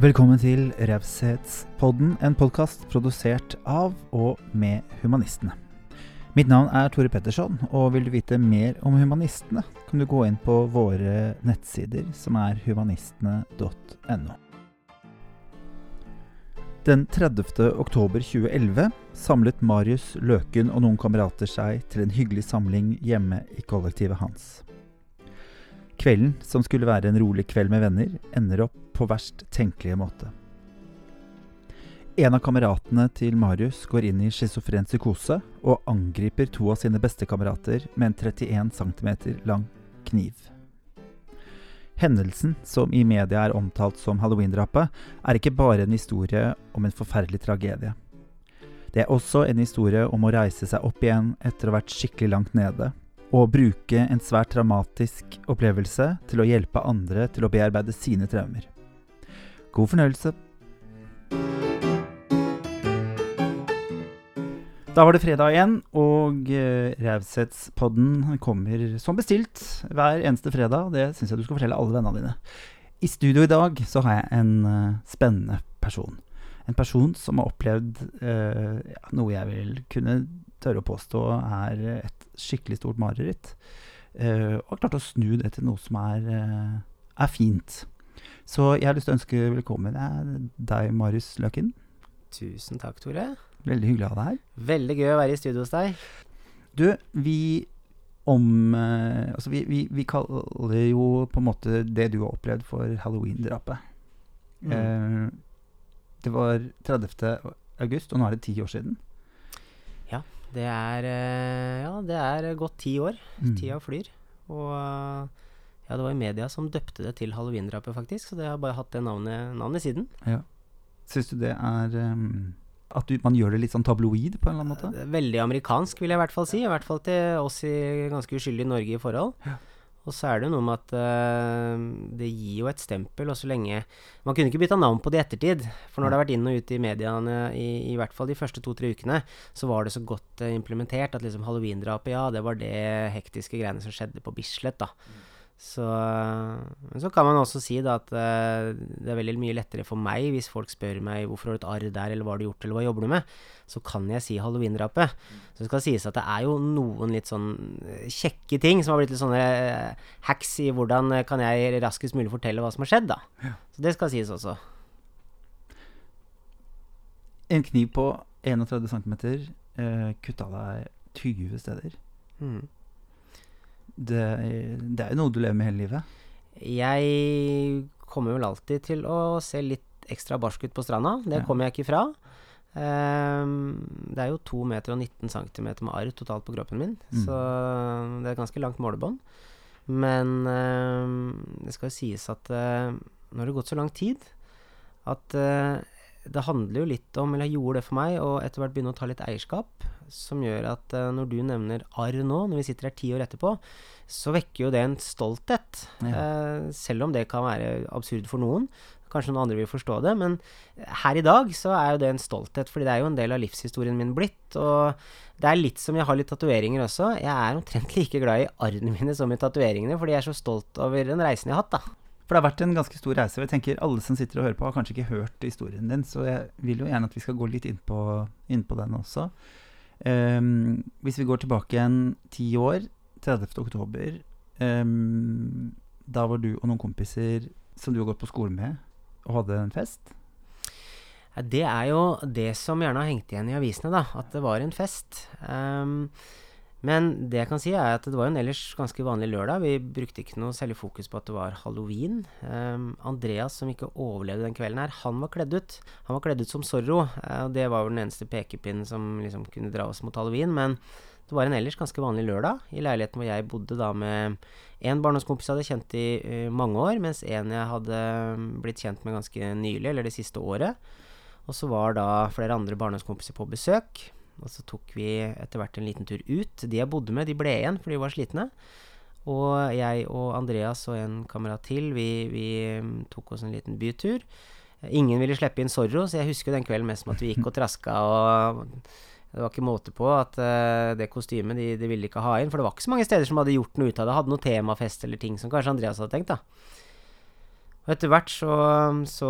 Velkommen til Raushetspodden, en podkast produsert av og med humanistene. Mitt navn er Tore Petterson, og vil du vite mer om humanistene, kan du gå inn på våre nettsider, som er humanistene.no. Den 30. oktober 2011 samlet Marius Løken og noen kamerater seg til en hyggelig samling hjemme i kollektivet hans. Kvelden, som skulle være en rolig kveld med venner, ender opp på verst tenkelige måte. En av kameratene til Marius går inn i schizofren psykose og angriper to av sine bestekamerater med en 31 cm lang kniv. Hendelsen, som i media er omtalt som halloween-drapet, er ikke bare en historie om en forferdelig tragedie. Det er også en historie om å reise seg opp igjen etter å ha vært skikkelig langt nede, og bruke en svært traumatisk opplevelse til å hjelpe andre til å bearbeide sine traumer. God fornøyelse. Da var det fredag igjen, og uh, Raushetspodden kommer som bestilt hver eneste fredag. Det syns jeg du skal fortelle alle vennene dine. I studio i dag så har jeg en uh, spennende person. En person som har opplevd eh, noe jeg vil kunne tørre å påstå er et skikkelig stort mareritt. Eh, og har klart å snu det til noe som er, uh, er fint. Så jeg har lyst til å ønske velkommen deg, Marius Løken. Tusen takk, Tore. Veldig hyggelig å ha deg her. Veldig gøy å være i studio hos deg. Du, vi om uh, Altså, vi, vi, vi, kaller jo på en måte det du har opplevd, for halloween-drapet. Mm. det var 30. august, og nå er det ti år siden. Det er, ja, det er gått ti år. Mm. Tida flyr. Og ja, det var i media som døpte det til halloween-drapet, faktisk. Så det har bare hatt det navnet, navnet siden. Ja. Syns du det er um, At du, man gjør det litt sånn tabloid på en eller annen måte? Veldig amerikansk, vil jeg i hvert fall si. I hvert fall til oss i ganske uskyldige Norge i forhold. Ja. Og så er det noe med at uh, det gir jo et stempel, og så lenge Man kunne ikke bytta navn på det i ettertid. For når det har vært inn og ut i mediene, i, i hvert fall de første to-tre ukene, så var det så godt uh, implementert at liksom halloween-drapet, ja, det var det hektiske greiene som skjedde på Bislett, da. Mm. Så, så kan man også si da at uh, det er veldig mye lettere for meg hvis folk spør meg hvorfor har du et arr der, eller hva har du gjort, eller hva jobber du med, så kan jeg si halloween-drapet. Så det skal sies at det er jo noen litt sånn eh, kjekke ting som har blitt litt sånne hacks i hvordan kan jeg raskest mulig fortelle hva som har skjedd, da. Ja. Så det skal sies også. En kniv på 31 cm eh, kutta deg 20 steder. Mm det, det er jo noe du lever med hele livet? Jeg kommer vel alltid til å se litt ekstra barsk ut på stranda. Det ja. kommer jeg ikke fra. Um, det er jo 2 meter og 19 cm med arr totalt på kroppen min, mm. så det er ganske langt målebånd. Men um, det skal jo sies at uh, nå har det gått så lang tid at uh, det handler jo litt om, eller gjorde det for meg, å etter hvert begynne å ta litt eierskap som gjør at uh, når du nevner arr nå, når vi sitter her ti år etterpå, så vekker jo det en stolthet. Ja. Uh, selv om det kan være absurd for noen. Kanskje noen andre vil forstå det, men her i dag så er jo det en stolthet, fordi det er jo en del av livshistorien min blitt. Og det er litt som jeg har litt tatoveringer også. Jeg er omtrent like glad i arrene mine som i tatoveringene, fordi jeg er så stolt over den reisen jeg har hatt, da. For det har vært en ganske stor reise. og jeg tenker Alle som sitter og hører på, har kanskje ikke hørt historien din, så jeg vil jo gjerne at vi skal gå litt inn på, inn på den også. Um, hvis vi går tilbake igjen ti år, 30. oktober um, Da var du og noen kompiser som du har gått på skole med, og hadde en fest? Det er jo det som gjerne har hengt igjen i avisene, da. At det var en fest. Um, men det jeg kan si, er at det var en ellers ganske vanlig lørdag. Vi brukte ikke noe særlig fokus på at det var halloween. Um, Andreas, som ikke overlevde den kvelden her, han var kledd ut. Han var kledd ut som Zorro, uh, og det var vel den eneste pekepinnen som liksom kunne dra oss mot halloween. Men det var en ellers ganske vanlig lørdag i leiligheten hvor jeg bodde da med en barndomskompis jeg hadde kjent i uh, mange år, mens en jeg hadde blitt kjent med ganske nylig, eller det siste året. Og så var da flere andre barndomskompiser på besøk. Og så tok vi etter hvert en liten tur ut. De jeg bodde med, de ble igjen, for de var slitne. Og jeg og Andreas og en kamerat til, vi, vi mm, tok oss en liten bytur. Ingen ville slippe inn Zorro, så jeg husker den kvelden mest som at vi gikk og traska og det var ikke måte på at uh, det kostymet de, de, ville ikke ha inn. For det var ikke så mange steder som hadde gjort noe ut av det. Hadde noe temafest eller ting som kanskje Andreas hadde tenkt, da. Og etter hvert så, så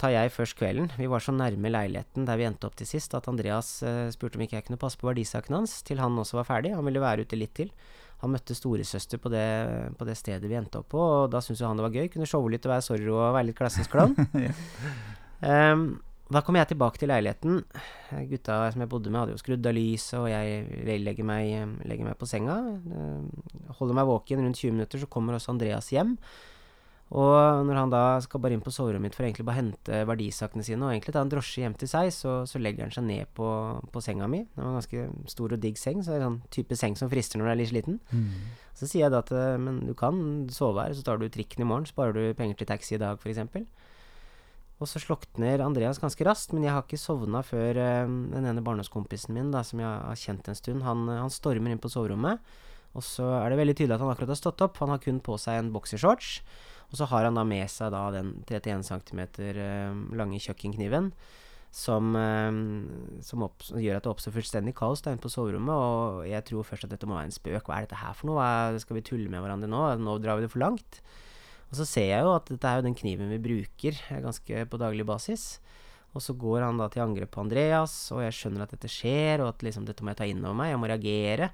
tar jeg først kvelden. Vi var så nærme leiligheten der vi endte opp til sist, at Andreas eh, spurte om ikke jeg kunne passe på verdisakene hans til han også var ferdig. Han ville være ute litt til. Han møtte storesøster på det, på det stedet vi endte opp på, og da syntes jo han det var gøy. Kunne showe litt og være sorry og være litt klassens klovn. um, da kom jeg tilbake til leiligheten. Gutta som jeg bodde med, hadde jo skrudd av lyset, og jeg legger meg, legger meg på senga. Holder meg våken rundt 20 minutter, så kommer også Andreas hjem. Og når han da skal bare inn på soverommet mitt for egentlig bare hente verdisakene sine, og egentlig ta en drosje hjem til seg, så, så legger han seg ned på, på, senga mi. Det var en ganske stor og digg seng, så det er en sånn type seng som frister når du er litt sliten. Mm. Så sier jeg da at men du kan sove her, så tar du trikken i morgen, sparer du penger til taxi i dag, f.eks. Og så slukner Andreas ganske raskt, men jeg har ikke sovna før uh, den ene barndomskompisen min, da, som jeg har kjent en stund, han, han stormer inn på soverommet. Og så er det veldig tydelig at han akkurat har stått opp. Han har kun på seg en boksershorts. Og så har han da med seg da den 31 cm uh, lange kjøkkenkniven. Som, uh, som, opp, gjør at det oppstår fullstendig kaos der inne på soverommet. Og jeg tror først at dette må være en spøk. Hva er dette her for noe? Hva, skal vi tulle med hverandre nå? Nå drar vi det for langt. Og så ser jeg jo at dette er jo den kniven vi bruker ganske på daglig basis. Og så går han da til angrep på Andreas, og jeg skjønner at dette skjer, og at liksom dette må jeg ta inn over meg, jeg må reagere.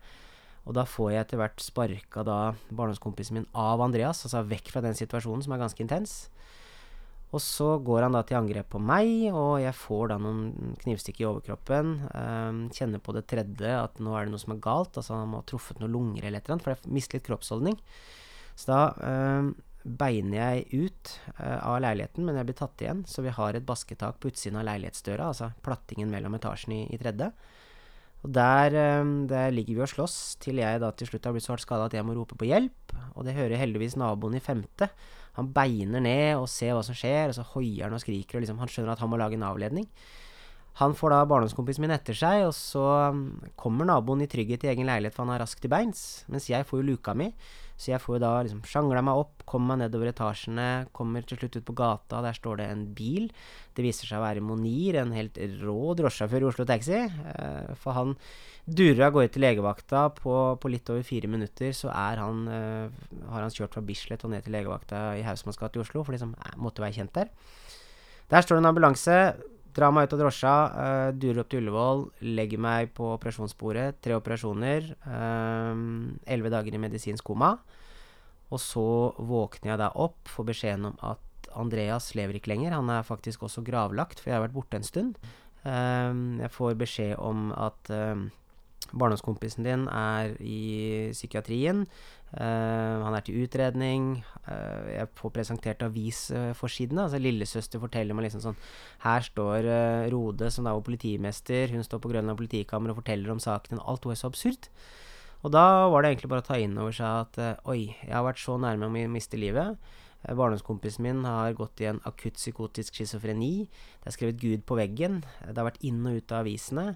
Og da får jeg etter hvert sparka da barndomskompisen min av Andreas, altså vekk fra den situasjonen som er ganske intens. Og så går han da til angrep på meg, og jeg får da noen knivstikk i overkroppen. Um, kjenner på det tredje at nå er det noe som er galt. Altså han må ha truffet noen lunger eller et eller annet, for jeg mister litt kroppsholdning. Så da um, beiner jeg ut uh, av leiligheten, men jeg blir tatt igjen. Så vi har et basketak på utsiden av leilighetsdøra, altså plattingen mellom etasjene i, i tredje. Og der, um, der, ligger vi og slåss til jeg da til slutt har blitt så hardt skada at jeg må rope på hjelp. Og det hører heldigvis naboen i femte. Han beiner ned og ser hva som skjer, og så hoier han og skriker, og liksom, han skjønner at han må lage en avledning. Han får da barndomskompisen min etter seg, og så kommer naboen i trygghet i egen leilighet, for han har rask til beins, mens jeg får jo luka mi. Så jeg får jo da liksom sjangla meg opp, kommer meg nedover etasjene, kommer til slutt ut på gata, der står det en bil. Det viser seg å være Monir, en helt rå drosjesjåfør i Oslo Taxi. Eh, for han durer av gårde til legevakta. På, på, litt over fire minutter så han, eh, har han kjørt fra Bislett og ned til legevakta i Hausmanns gate i Oslo, for liksom jeg måtte være kjent der. Der står det en ambulanse. Drar meg ut av drosja, uh, durer opp til Ullevål, legger meg på operasjonsbordet. Tre operasjoner. Elleve uh, dager i medisinsk koma. Og så våkner jeg da opp, får beskjeden om at Andreas lever ikke lenger. Han er faktisk også gravlagt, for jeg har vært borte en stund. Uh, jeg får beskjed om at barndomskompisen din er i psykiatrien. Uh, han er til utredning. Uh, jeg får presentert avisforsidene. altså Lillesøster forteller meg liksom sånn Her står uh, Rode, som da var politimester. Hun står på Grønland politikammer og forteller om saken. Alt var så absurd. Og da var det egentlig bare å ta inn over seg at oi, jeg har vært så nærme å miste livet. Eh, barndomskompisen min har gått i en akutt psykotisk schizofreni. Det er skrevet Gud på veggen. Det har vært inn og ut av avisene.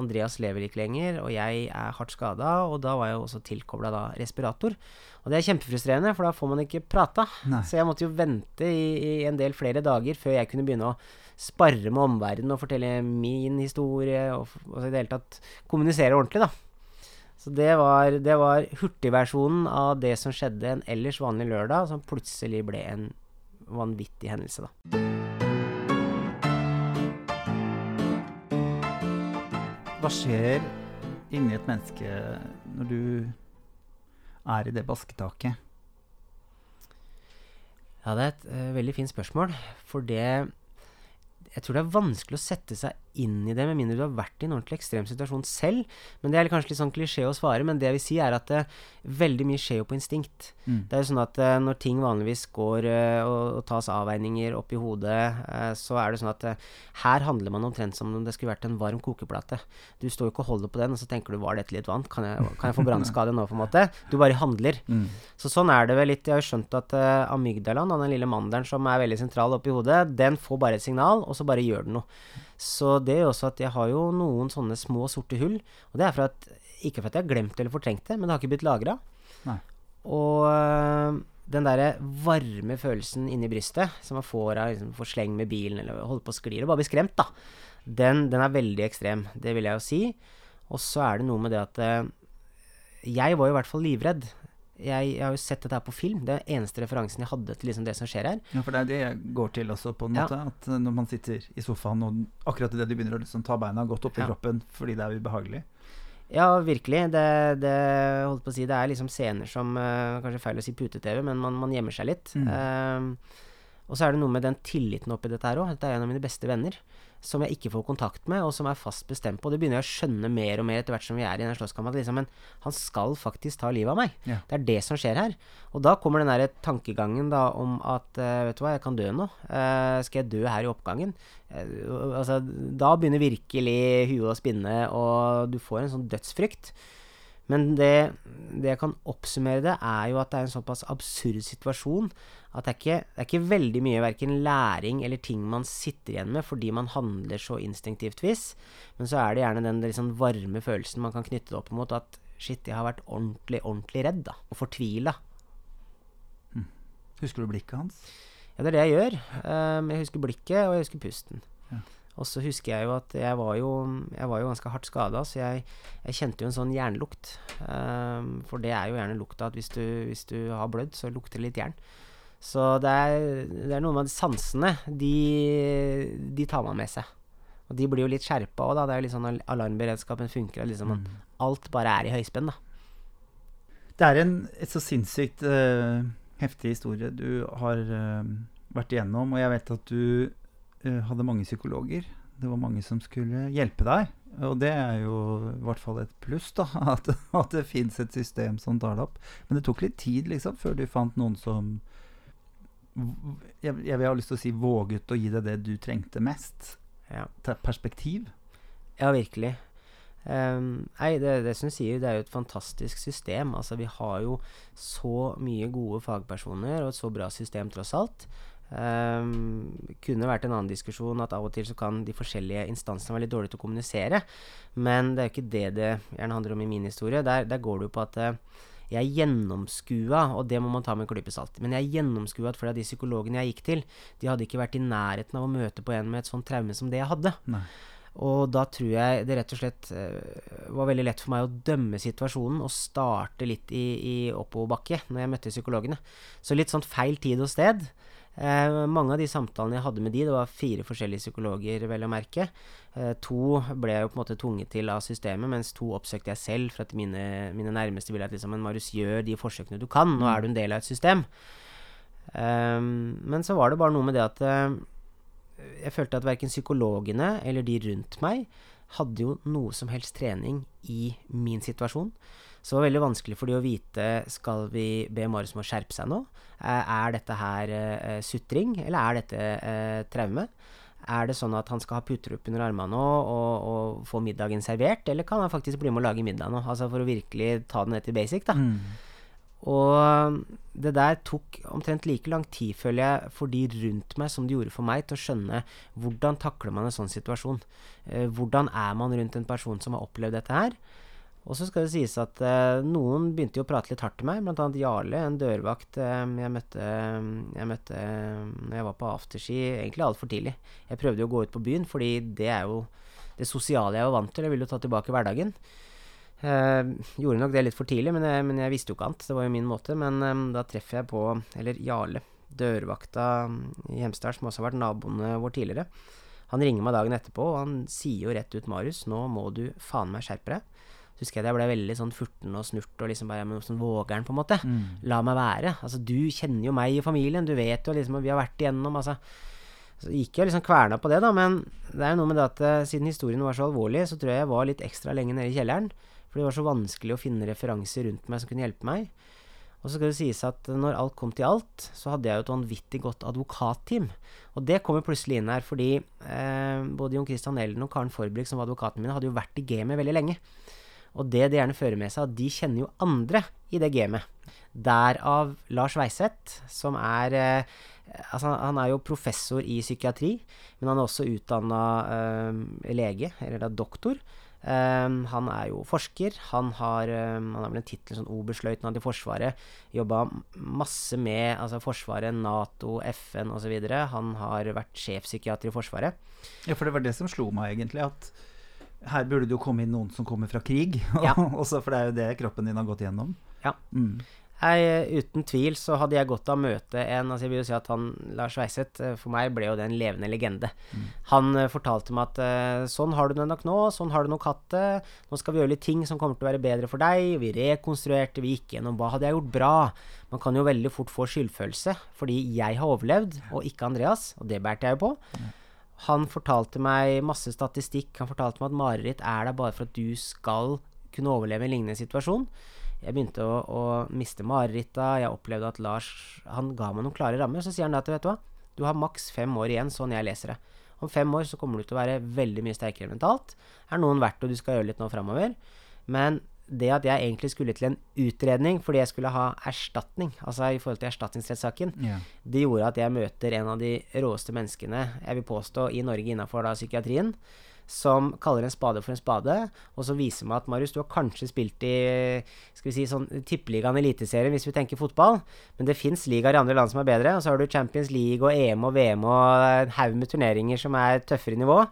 Andreas lever ikke lenger, og jeg er hardt skada. Og da var jeg også tilkobla respirator. Og det er kjempefrustrerende, for da får man ikke prata. Så jeg måtte jo vente i, i, en del flere dager før jeg kunne begynne å sparre med omverdenen og fortelle min historie, og, og i det hele tatt kommunisere ordentlig, da. Så det var, det var hurtigversjonen av det som skjedde en ellers vanlig lørdag, som plutselig ble en vanvittig hendelse, da. Hva skjer inni et menneske når du er i det basketaket? Ja, det er et uh, veldig fint spørsmål. For det Jeg tror det er vanskelig å sette seg inn i det, med mindre du har vært i en ordentlig ekstrem situasjon selv. Men Det er kanskje litt sånn klisjé å svare, men det jeg vil si, er at det, veldig mye skjer jo på instinkt. Mm. Det er jo sånn at uh, når ting vanligvis går uh, og, og, tas avveininger opp i hodet, så er det sånn at her handler man omtrent som om det skulle vært en varm kokeplate. Du står jo ikke og holder på den, og så tenker du var dette litt vant? Kan jeg, kan jeg få brannskade nå, på en måte? Du bare handler. Mm. Så sånn er det vel litt. Jeg har jo skjønt at amygdalaen, den lille mandelen som er veldig sentral oppi hodet, den får bare et signal, og så bare gjør den noe. Så det er jo også at jeg har jo noen sånne små sorte hull. Og det er for at, ikke for at jeg har glemt eller fortrengt det, men det har ikke blitt lagra. Og øh, den derre varme følelsen inni brystet som man får av liksom, får sleng med bilen eller holder på å skli eller bare blir skremt, da, den, den, er veldig ekstrem. Det vil jeg jo si. Og så er det noe med det at øh, jeg var jo i hvert fall livredd. Jeg, jeg har jo sett dette her på film. Det er den eneste referansen jeg hadde til liksom det som skjer her. Ja, for det er det jeg går til også, på en Ja. måte. At eh, når man sitter i sofaen, og akkurat idet du begynner å liksom ta beina godt opp i Ja. kroppen fordi det er ubehagelig. Ja, virkelig. Det, det, holdt på å si, det er liksom scener som uh, Kanskje feil å si pute-TV, men man, man gjemmer seg litt. Mm. Uh, og så er det noe med den tilliten oppi dette her òg. Dette er en av mine beste venner. Som jeg ikke får kontakt med, og som er fast bestemt på. Det begynner jeg å skjønne mer og mer etter hvert som vi er i den slåsskampen. Liksom, men han skal faktisk ta livet av meg. Ja. Det er det som skjer her. Og da kommer den der tankegangen da om at uh, vet du hva, jeg kan dø nå. Uh, skal jeg dø her i oppgangen? Uh, altså, da begynner virkelig huet å spinne, og du får en sånn dødsfrykt. Men det, det jeg kan oppsummere det, er jo at det er en såpass absurd situasjon at det er ikke, det er ikke veldig mye verken læring eller ting man sitter igjen med fordi man handler så instinktivt vis. Men så er det gjerne den liksom varme følelsen man kan knytte det opp mot at shit, jeg har vært ordentlig, ordentlig redd, da. Og fortvila. Husker du blikket hans? Ja, det er det jeg gjør. Um, jeg husker blikket, og jeg husker pusten. Ja. Og så husker jeg jo at jeg var jo, jeg var jo ganske hardt skada, så jeg, jeg kjente jo en sånn jernlukt. Um, for det er jo gjerne lukta at hvis du, hvis du har blødd, så lukter det litt jern. Så det er, det er noe med sansene. De, de tar man med seg. Og de blir jo litt skjerpa òg, da. Det er jo litt sånn al- alarmberedskapen funker. at Liksom, Mm. alt bare er i høyspenn, da. Det er en et så sinnssykt uh, heftig historie du har uh, vært igjennom, og jeg vet at du hadde mange psykologer. Det var mange som skulle hjelpe deg, og det er jo i hvert fall et pluss, da. At, at det fins et system som tar det opp. Men det tok litt tid, liksom, før du fant noen som jeg, jeg vil ha lyst til å si våget å gi deg det du trengte mest. Ja. Perspektiv. Ja, virkelig. Um, nei, det, det som du sier, det er jo et fantastisk system. Altså, vi har jo så mye gode fagpersoner og et så bra system, tross alt. Ehm, kunne vært en annen diskusjon at av og til så kan de forskjellige instansene være litt dårlige til å kommunisere. Men det er jo ikke det det gjerne handler om i min historie. Der, der går det jo på at uh, jeg gjennomskua, og det må man ta med en klype salt, men jeg gjennomskua at flere av de psykologene jeg gikk til, de hadde ikke vært i nærheten av å møte på en med et sånt traume som det jeg hadde. Nei. Og da tror jeg det rett og slett eh, var veldig lett for meg å dømme situasjonen og starte litt i, i oppoverbakke når jeg møtte psykologene. Så litt sånn feil tid og sted. Eh, mange av de samtalene jeg hadde med de, det var fire forskjellige psykologer, vel å merke. Eh, to ble jeg jo på en måte tvunget til av systemet, mens to oppsøkte jeg selv for at mine, mine nærmeste ville at liksom, men Marius, gjør de forsøkene du kan, nå er du en del av et system. Eh, men så var det bare noe med det at eh, jeg følte at verken psykologene eller de rundt meg hadde jo noe som helst trening i min situasjon. Så det var veldig vanskelig for de å vite skal vi be Marius om å skjerpe seg nå. Eh, Er dette her uh, sutring, eller er dette uh, traume? Er det sånn at han skal ha puter opp under armene og, og, og få middagen servert, eller kan han faktisk bli med å lage middag nå? Altså for å virkelig ta det ned til basic, da. Mm. Og det der tok omtrent like lang tid, føler jeg, for de rundt meg som det gjorde for meg, til å skjønne hvordan takler man en sånn situasjon. Eh, hvordan er man rundt en person som har opplevd dette her? Og så skal det sies at eh, noen begynte jo å prate litt hardt til meg, annet Jarle, en dørvakt eh, jeg møtte, jeg møtte eh, når jeg var på afterski, egentlig altfor tidlig. Jeg prøvde jo å gå ut på byen, fordi det er jo det sosiale jeg var vant til. Jeg ville jo ta tilbake hverdagen. Eh, gjorde nok det litt for tidlig, men jeg, men jeg visste jo ikke annet. Det var jo min måte. Men eh, da treffer jeg på Eller Jarle, dørvakta i Hemsedal, som også har vært naboene vår tidligere. Han ringer meg dagen etterpå, og han sier jo rett ut, Marius, nå må du faen meg skjerpe deg. Husker jeg at jeg ble veldig sånn furten og snurt og liksom bare men sånn våger'n, på en måte. Mm. La meg være. Altså, du kjenner jo meg i familien, du vet jo liksom at Vi har vært igjennom, altså. Så gikk jeg liksom kverna på det, da, men det er jo noe med det at eh, siden historien var så alvorlig, så tror jeg jeg var litt ekstra lenge nede i kjelleren. For det var så vanskelig å finne referanser rundt meg som kunne hjelpe meg. Og så skal det sies at når alt kom til alt, så hadde jeg jo et vanvittig godt advokatteam. Og det kommer plutselig inn her, fordi eh, både Jon Christian Elden og Karen Forbrug, som var advokatene mine, hadde jo vært i gamet veldig lenge. Og det det gjerne fører med seg, at de kjenner jo andre i det gamet. Derav Lars Weiseth, som er eh, Altså, han er jo professor i psykiatri, men han er også utdanna eh, lege, eller da doktor. Um, han er jo forsker. Han har, um, han har vel en tittel som oberstløytnant i Forsvaret. Jobba masse med altså Forsvaret, Nato, FN osv. Han har vært sjefpsykiater i Forsvaret. Ja, for det var det som slo meg, egentlig. At her burde det jo komme inn noen som kommer fra krig. Ja. Også for det er jo det kroppen din har gått igjennom. Ja. Mm. Jeg, uten tvil så hadde jeg godt av å møte en altså Jeg vil jo si at han, Lars Weiseth, eh, for meg ble jo det en levende legende. Mm. Han uh, fortalte meg at uh, sånn har du det nok nå, sånn har du nok hatt det. Nå skal vi gjøre litt ting som kommer til å være bedre for deg. Vi rekonstruerte, vi gikk gjennom hva hadde jeg gjort bra. Man kan jo veldig fort få skyldfølelse fordi jeg har overlevd, og ikke Andreas. Og det bærte jeg jo på. Mm. Han fortalte meg masse statistikk. Han fortalte meg at mareritt er der bare for at du skal kunne overleve en lignende situasjon. Jeg begynte å, å miste mareritta. Jeg opplevde at Lars Han ga meg noen klare rammer. Så sier han at vet du hva, du har maks fem år igjen, sånn jeg leser det. Om fem år så kommer du til å være veldig mye sterkere mentalt. Er noen verdt og du skal gjøre litt nå framover. Men det at jeg egentlig skulle til en utredning fordi jeg skulle ha erstatning, altså i forhold til erstatningsrettssaken, yeah. det gjorde at jeg møter en av de råeste menneskene jeg vil påstå i Norge innafor psykiatrien som kaller en spade for en spade, og så viser meg at Marius, du har kanskje spilt i skal vi si, sånn tippeligaen Eliteserien, hvis vi tenker fotball, men det fins ligaer i andre land som er bedre, og så har du Champions League og EM og VM og en haug med turneringer som er tøffere i nivå.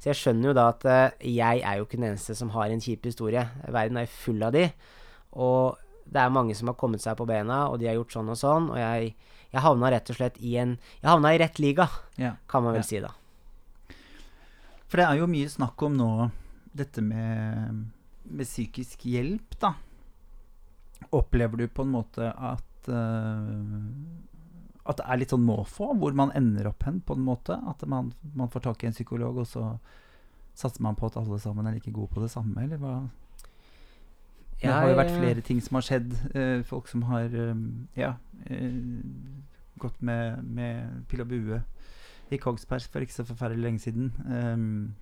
Så jeg skjønner jo da at uh, jeg er jo ikke den eneste som har en kjip historie. Verden er full av de. Og det er mange som har kommet seg på bena, og de har gjort sånn og sånn, og jeg, jeg havna rett og slett i en Jeg havna i rett liga, kan man vel ja. si da. For det er jo mye snakk om nå dette med, med psykisk hjelp, da. Opplever du på en måte at uh, At det er litt sånn måfå, hvor man ender opp hen, på en måte? At man, man, får tak i en psykolog, og så satser man på at alle sammen er like gode på det samme, eller hva? Det har jo vært flere ting som har skjedd. Uh, folk som har uh, ja, gått med, med pil og bue i Kongsberg for ikke så forferdelig lenge siden. Um,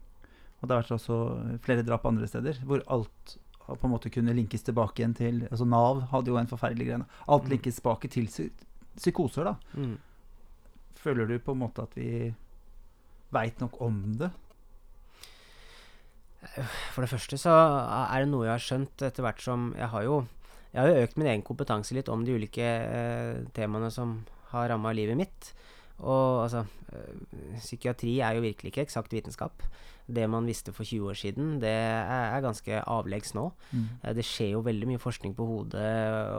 og det har vært også flere drap andre steder, hvor alt på en måte kunne linkes tilbake igjen til altså Nav hadde jo en forferdelig greie. Alt mm. linkes tilbake til psykoser, da. Mm. Føler du på en måte at vi veit nok om det? For det første så er det noe jeg har skjønt etter hvert som Jeg har jo, jeg har jo økt min egen kompetanse litt om de ulike eh, temaene som har ramma livet mitt. Og altså øh, Psykiatri er jo virkelig ikke eksakt vitenskap. Det man visste for 20 år siden, det er, er ganske avleggs nå. Mm. Eh, det skjer jo veldig mye forskning på hodet.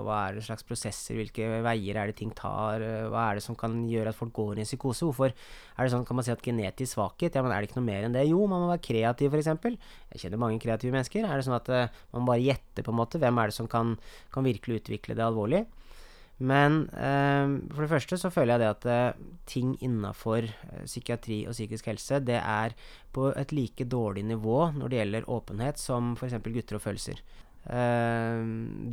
Hva er det slags prosesser? Hvilke veier er det ting tar? Eh, hva er det som kan gjøre at folk går i en psykose? Hvorfor er det sånn, kan man si at genetisk svakhet? Ja, men er det ikke noe mer enn det? Jo, man må være kreativ, f.eks. Jeg kjenner mange kreative mennesker. Er det sånn at uh, man bare gjetter, på en måte? Hvem er det som kan, kan virkelig utvikle det alvorlig? Men eh, for det første så føler jeg det at eh, ting innafor eh, psykiatri og psykisk helse, det er på et like dårlig nivå når det gjelder åpenhet, som f.eks. gutter og følelser. Eh,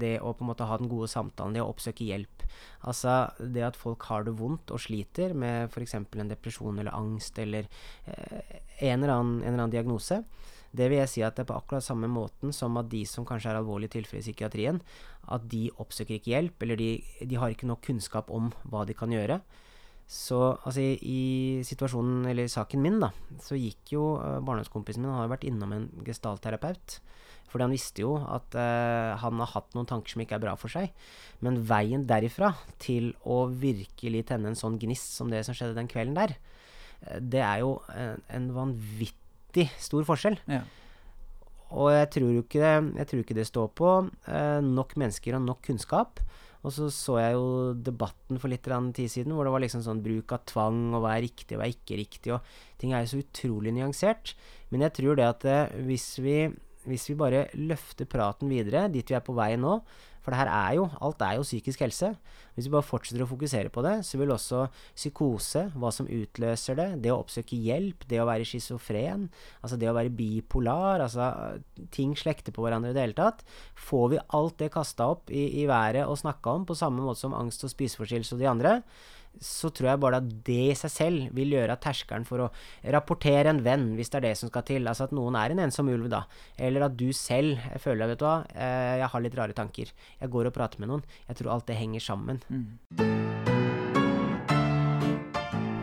det å på en måte ha den gode samtalen, det å oppsøke hjelp. Altså det at folk har det vondt og sliter med f.eks. en depresjon eller angst eller eh, en eller, annen, en eller annen diagnose. Det vil jeg si at det er på akkurat samme måten som at de som kanskje er alvorlig tilfeller i psykiatrien, at de oppsøker ikke hjelp, eller de, de, har ikke nok kunnskap om hva de kan gjøre. Så altså, i, i, situasjonen, eller saken min, da, så gikk jo uh, barndomskompisen min Han har jo vært innom en gestalterapeut. Fordi han visste jo at uh, han har hatt noen tanker som ikke er bra for seg. Men veien derifra til å virkelig tenne en sånn gnist som det som skjedde den kvelden der, uh, det er jo en, en vanvittig vanvittig stor forskjell. Ja. Og jeg tror, ikke, jeg tror ikke det står på eh, nok mennesker og nok kunnskap. Og så så jeg jo debatten for litt tid siden, hvor det var liksom sånn bruk av tvang, og hva er riktig og hva er ikke riktig, og ting er jo så utrolig nyansert. Men jeg tror det at eh, hvis, vi, hvis vi bare løfter praten videre dit vi er på vei nå, for det her er jo Alt er jo psykisk helse. Hvis vi bare fortsetter å fokusere på det, så vil også psykose, hva som utløser det, det å oppsøke hjelp, det å være schizofren, altså det å være bipolar, altså ting slekter på hverandre i det hele tatt Får vi alt det kasta opp i, i været og snakka om, på samme måte som angst og spiseforstyrrelse og de andre, så tror jeg bare at det i seg selv vil gjøre at terskelen for å rapportere en venn, hvis det er det som skal til, altså at noen er en ensom ulv, da, eller at du selv føler vet du hva, eh, jeg har litt rare tanker, jeg går og prater med noen, jeg tror alt det henger sammen. Mm.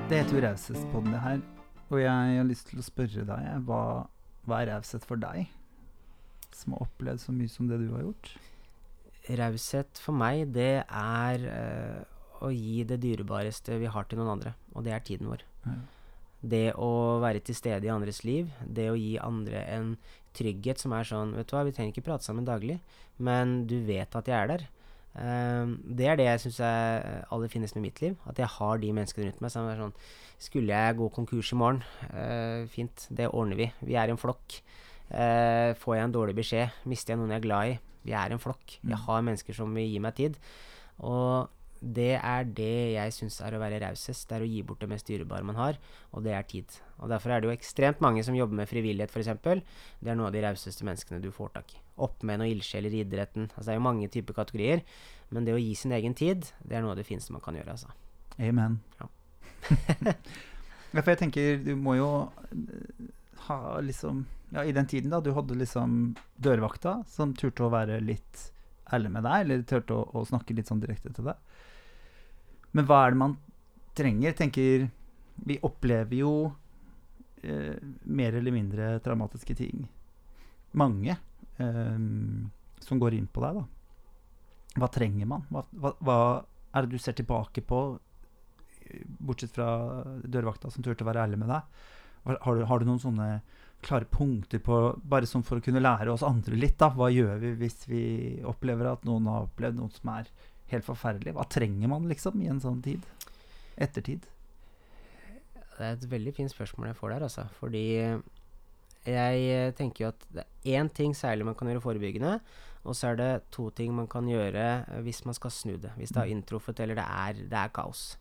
Det heter jo Raushetspodden, det her, og jeg har lyst til å spørre deg, hva, hva er raushet for deg, som har opplevd så mye som det du har gjort? Raushet for meg, det er øh, å gi det dyrebareste vi har til noen andre, og det er tiden vår. Ja. Det å være til stede i andres liv, det å gi andre en trygghet som er sånn Vet du hva, vi trenger ikke prate sammen daglig, men du vet at jeg er der. Um, det er det jeg syns er aller finest med mitt liv. At jeg har de menneskene rundt meg som er sånn Skulle jeg gå konkurs i morgen? Uh, fint, det ordner vi. Vi er en flokk. Uh, får jeg en dårlig beskjed? Mister jeg noen jeg er glad i? Vi er en flokk. Jeg har mennesker som vil gi meg tid. Og det er det jeg syns er å være rausest. Det er å gi bort det mest dyrebare man har, og det er tid. Og Derfor er det jo ekstremt mange som jobber med frivillighet, f.eks. Det er noe av de rauseste menneskene du får tak i. Oppmenn og ildsjeler i idretten. Altså, det er jo mange typer kategorier. Men det å gi sin egen tid, det er noe av det fineste man kan gjøre. Altså. Amen. Ja. ja, for jeg tenker, du må jo eh, ha liksom Ja, i den tiden da, du hadde liksom dørvakta som turte å være litt ærlig med deg, eller turte å, å snakke litt sånn direkte til deg. Men hva er det man trenger? tenker Vi opplever jo eh, mer eller mindre traumatiske ting. Mange eh, som går inn på deg, da. Hva trenger man? Hva, hva, hva, er det du ser tilbake på, bortsett fra dørvakta som turte å være ærlig med deg? Har du, har du, noen sånne klare punkter på Bare sånn for å kunne lære oss andre litt, da. Hva gjør vi hvis vi opplever at noen har opplevd noe som er helt forferdelig. Hva trenger man liksom i en sånn tid? Ettertid? Det er et veldig fint spørsmål jeg får der, altså. Fordi jeg tenker jo at det er én ting særlig man kan gjøre forebyggende, og så er det to ting man kan gjøre hvis man skal snu det. Hvis det har mm. inntruffet eller det er, det er kaos.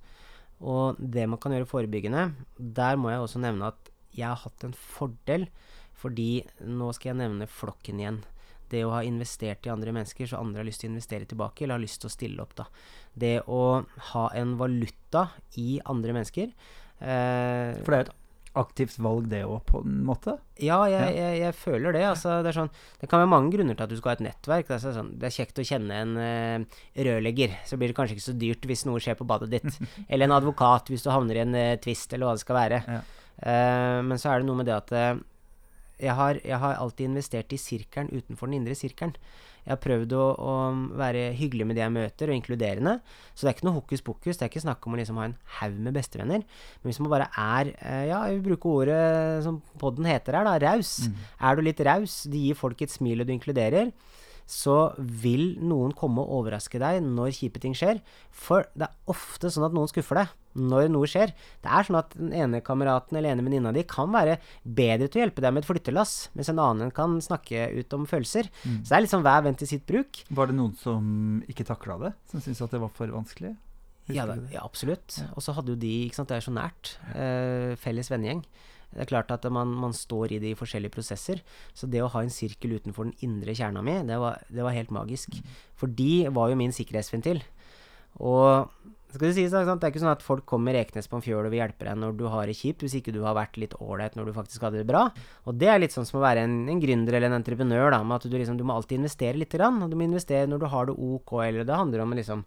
Og det man kan gjøre forebyggende, der må jeg også nevne at jeg har hatt en fordel, fordi nå skal jeg nevne flokken igjen det å ha investert i andre mennesker, så andre har lyst til å investere tilbake, eller har lyst til å stille opp, da. Det å ha en valuta i andre mennesker. Eh, For det er et aktivt valg, det òg, på en måte? Ja, jeg, jeg, jeg føler det. Altså, det, sånn, det, kan være mange grunner til at du skal ha et nettverk. Det er, sånn, det er kjekt å kjenne en uh, rørlegger. Så blir det kanskje ikke så dyrt hvis noe skjer på badet ditt. eller en advokat hvis du havner i en uh, tvist, eller hva det skal være. Ja. Uh, men så er det noe med det at jeg har, jeg har, alltid investert i sirkelen utenfor den indre sirkelen. Jeg har prøvd å, å, være hyggelig med de jeg møter, og inkluderende. Så det er ikke noe hokus pokus. Det er ikke snakk om å liksom ha en haug med bestevenner. Men hvis man bare er eh, Ja, jeg vil bruke ordet som podden heter her, da. Raus. Mm. Er du litt raus, de gir folk et smil, og du inkluderer så vil noen komme og overraske deg når kjipe ting skjer. For det er ofte sånn at noen skuffer deg når noe skjer. Det er sånn at den ene kameraten eller ene venninna di kan være bedre til å hjelpe deg med et flyttelass, mens en annen kan snakke ut om følelser. Mm. Så det er liksom hver venn til sitt bruk. Var det noen som ikke takla det? Som syntes at det var for vanskelig? Ja, det, ja, absolutt. Og så hadde jo de, ikke sant, det er så nært, eh, felles vennegjeng. Det er klart at man, man, står i det i forskjellige prosesser. Så det å ha en sirkel utenfor den indre kjerna mi, det var, det var helt magisk. For de var jo min sikkerhetsventil. Og skal det sies, det er ikke sånn at folk kommer reknes på en fjøl og vil hjelpe deg når du har det kjipt, hvis ikke du har vært litt ålreit når du faktisk hadde det bra. Og det er litt sånn som å være en, en gründer eller en entreprenør, da, med at du, liksom, du må alltid investere litt. Grann, og du må investere når du har det ok, eller det handler om liksom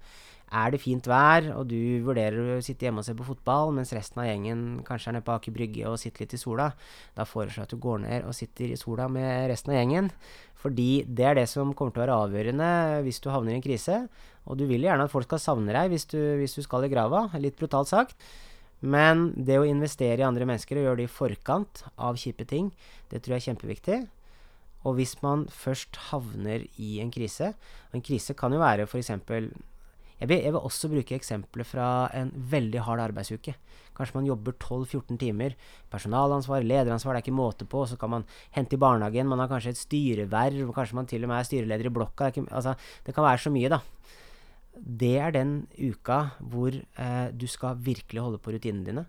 er det fint vær, og du vurderer å sitte hjemme og se på fotball, mens resten av gjengen kanskje er nede på Aker Brygge og sitter litt i sola, da foreslår jeg at du går ned og sitter i sola med resten av gjengen. Fordi det er det som kommer til å være avgjørende hvis du havner i en krise. Og du vil gjerne at folk skal savne deg hvis du, hvis du skal i grava, litt brutalt sagt. Men det å investere i andre mennesker og gjøre det i forkant av kjipe ting, det tror jeg er kjempeviktig. Og hvis man først havner i en krise Og en krise kan jo være f.eks. Jeg vil, jeg vil, også bruke eksempler fra en veldig hard arbeidsuke. Kanskje man jobber 12-14 timer. Personalansvar, lederansvar, det er ikke måte på. Så kan man hente i barnehagen, man har kanskje et styreverv, kanskje man til og med er styreleder i blokka. Det, ikke, altså, det kan være så mye, da. Det er den uka hvor eh, du skal virkelig holde på rutinene dine.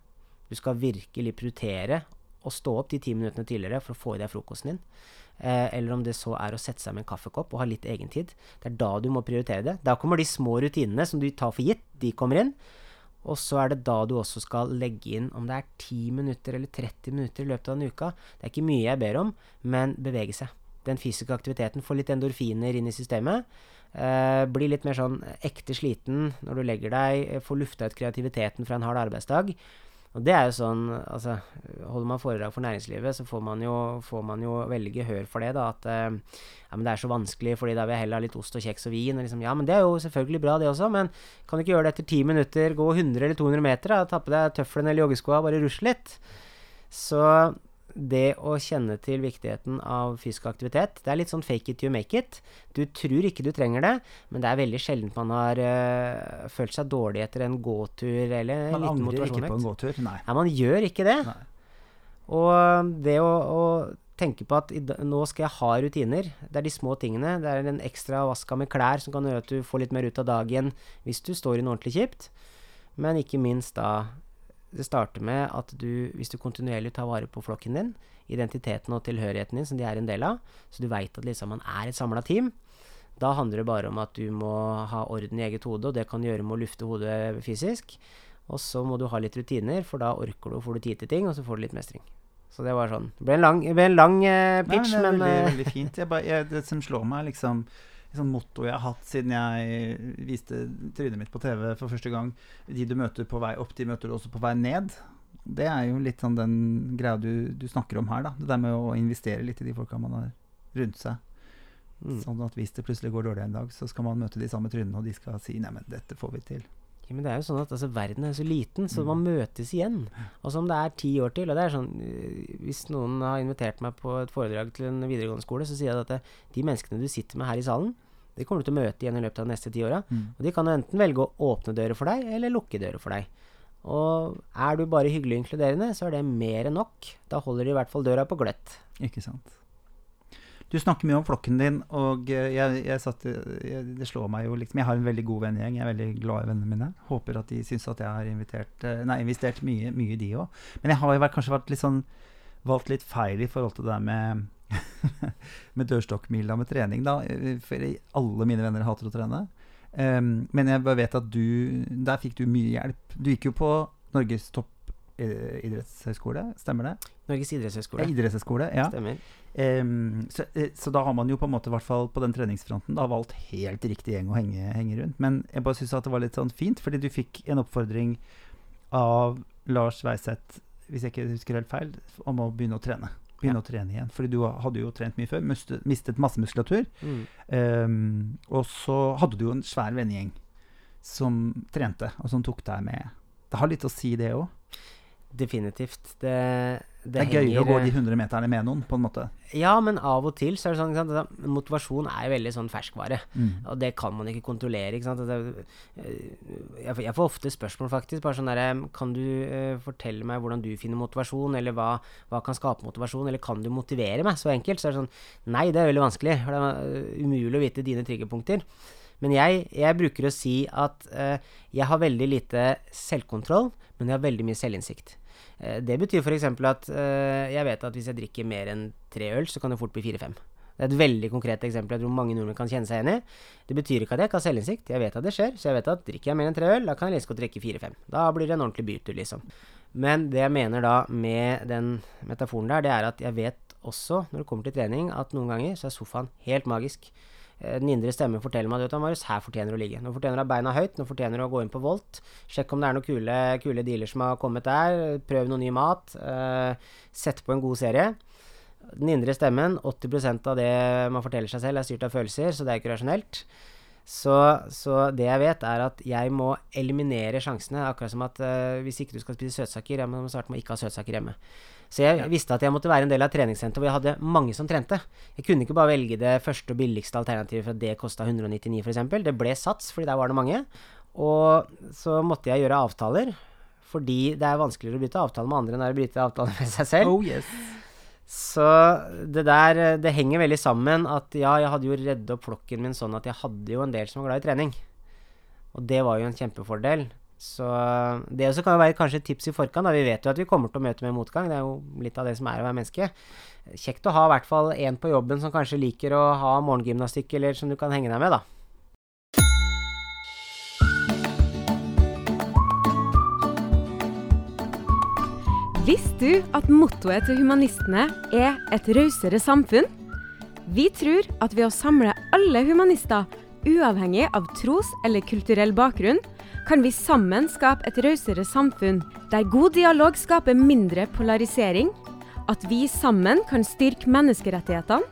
Du skal virkelig prioritere å stå opp de ti minuttene tidligere for å få i deg frokosten din. Eh, eller om det så er å sette seg med en kaffekopp og ha litt egentid. Det er da du må prioritere det. Da kommer de små rutinene som du tar for gitt, de kommer inn. Og så er det da du også skal legge inn om det er 10 minutter eller 30 minutter i løpet av en uke. Det er ikke mye jeg ber om, men bevege seg. Den fysiske aktiviteten får litt endorfiner inn i systemet. Eh, blir litt mer sånn ekte sliten når du legger deg, får lufta ut kreativiteten fra en hard arbeidsdag. Og det er jo sånn altså, Holder man foredrag for næringslivet, så får man jo, får man jo veldig gehør for det. da, At eh, ja, det er så vanskelig, fordi da vil jeg heller ha litt ost og kjeks og vin. Og liksom, ja, men det er jo selvfølgelig bra, det også. Men kan du ikke gjøre det etter ti minutter, gå 100 eller 200 meter, da, ta på deg tøflene eller joggeskoa, bare rusle litt. Så det å kjenne til viktigheten av fysisk aktivitet Det er litt sånn fake it you make it. Du tror ikke du trenger det, men det er veldig sjelden man har uh, følt seg dårlig etter en gåtur eller en Man liten angrer ikke på en gåtur. Nei. Nei, man gjør ikke det. Nei. Og det å, å tenke på at nå skal jeg ha rutiner, det er de små tingene. Det er den ekstra vaska med klær som kan gjøre at du får litt mer ut av dagen hvis du står i noe ordentlig kjipt. Men ikke minst da Det starter med at du, hvis du kontinuerlig tar vare på flokken din, identiteten og tilhørigheten din som de er en del av, så du veit at liksom man er et samla team, da handler det bare om at du må ha orden i eget hode, og det kan gjøre med å lufte hodet fysisk. Og så må du ha litt rutiner, for da orker du og får du tid til ting, og så får du litt mestring. Så det var sånn. Det ble en lang, ble en lang pitch, Nei, pitch, men det er men, veldig, eh, veldig fint. Jeg bare, jeg, det som slår meg, liksom et sånt motto jeg har hatt siden jeg viste trynet mitt på TV for første gang. De du møter på vei opp, de møter du også på vei ned. Det er jo litt sånn den greia du, du snakker om her, da. Det der med å investere litt i de folka man har rundt seg. mm. Sånn at hvis det plutselig går dårlig en dag, så skal man møte de samme trynene, og de skal si 'neimen, dette får vi til'. Ja, men det er jo sånn at altså, verden er så liten, så Mm. man møtes igjen. Og som det er ti år til. Og det er sånn øh, Hvis noen har invitert meg på et foredrag til en videregående skole, så sier jeg at det, de menneskene du sitter med her i salen, de kommer du til å møte igjen i løpet av de neste ti åra. Mm. Og de kan enten velge å åpne dører for deg, eller lukke dører for deg. Og er du bare hyggelig og inkluderende, så er det mer enn nok. Da holder de i hvert fall døra på gløtt. Ikke sant. Du snakker mye om flokken din, og eh, jeg, jeg satt, jeg, det slår meg jo liksom Jeg har en veldig god vennegjeng, jeg er veldig glad i vennene mine. Håper at de syns at jeg har invitert, eh, nei, investert mye, mye i de òg. Men jeg har jo vært, kanskje vært litt sånn valgt litt feil i forhold til det der med med dørstokkmila med trening, da. eh, For alle mine venner hater å trene. Um, men jeg bare vet at du Der fikk du mye hjelp. Du gikk jo på Norges topp idrettshøyskole, stemmer det? Norges idrettshøyskole. Ja, idrettshøyskole, ja. Stemmer. Em, så, eh, så da har man jo på en måte, hvert fall på den treningsfronten, da valgt helt riktig gjeng å henge, henge rundt. Men jeg bare syns det var litt sånn fint, fordi du fikk en oppfordring av Lars Weiseth, hvis jeg ikke husker helt feil, om å begynne å trene. Begynne å trene igjen. Fordi du hadde jo trent mye før, mistet, mistet masse muskulatur. Mm. Um, og så hadde du jo en svær vennegjeng som trente, og som tok deg med. Det har litt å si, det òg. Definitivt. Det, det, Det er gøyere å gå de 100 meterne med noen, på en måte. Ja, men av og til så er det sånn ikke sant? Motivasjon er jo veldig sånn ferskvare. Mm. Og det kan man ikke kontrollere. ikke sant? Det, eh, jeg, får- jeg får ofte spørsmål, faktisk. bare sånn derre Kan du eh, fortelle meg hvordan du finner motivasjon, eller hva, hva kan skape motivasjon, eller kan du motivere meg? Så enkelt. Så er det sånn Nei, det er veldig vanskelig. For det er eh, umulig å vite dine triggerpunkter. Men jeg, jeg bruker å si at uh, jeg har veldig lite selvkontroll, men jeg har veldig mye selvinnsikt. Eh, det betyr f.eks. at eh, jeg vet at hvis jeg drikker mer enn tre øl, så kan det fort bli fire-fem. Det er et veldig konkret eksempel jeg tror mange nordmenn kan kjenne seg igjen i. Det betyr ikke at jeg ikke har selvinnsikt, jeg vet at det skjer. Så jeg vet at drikker jeg mer enn tre øl, da kan jeg like godt drikke fire-fem. Da blir det en ordentlig bytur, liksom. Men det jeg mener da med den metaforen der, det er at jeg vet også, når det kommer til trening, at noen ganger så er sofaen helt magisk. Eh, Den indre stemmen forteller meg at Marius, her fortjener du å ligge. Nå fortjener du å ha beina høyt, nå fortjener du å gå inn på Volt. Sjekk om det er noen kule, kule dealer som har kommet der. Prøv noe ny mat. eh, sett på en god serie. Den indre stemmen, 80% av det man forteller seg selv, er styrt av følelser, så det er ikke rasjonelt. Så, så det jeg vet, er at jeg må eliminere sjansene. Akkurat som at uh, hvis ikke du skal spise søtsaker, jeg må starte med å ikke ha søtsaker hjemme. Så jeg visste at jeg måtte være en del av treningssenteret hvor jeg hadde mange som trente. Jeg kunne ikke bare velge det første og billigste alternativet for at det kosta 199 f.eks. Det ble sats, fordi der var det mange. Og så måtte jeg gjøre avtaler, fordi det er vanskeligere å bryte avtale med andre enn å bryte avtale med seg selv. Oh yes. Så det der eh, Det henger veldig sammen at ja, jeg hadde jo reddet opp flokken min sånn at jeg hadde jo en del som var glad i trening. Og det var jo en kjempefordel. Så det også kan jo være kanskje et tips i forkant. Da. Vi vet jo at vi kommer til å møte med motgang. Det er jo litt av det som er å være menneske. Kjekt å ha i hvert fall en på jobben som kanskje liker å ha morgengymnastikk, eller som du kan henge deg med, da. Visste du at mottoet til humanistene er et rausere samfunn? Vi tror at ved å samle alle humanister, uavhengig av tros- eller kulturell bakgrunn, kan vi sammen skape et rausere samfunn der god dialog skaper mindre polarisering, at vi sammen kan styrke menneskerettighetene,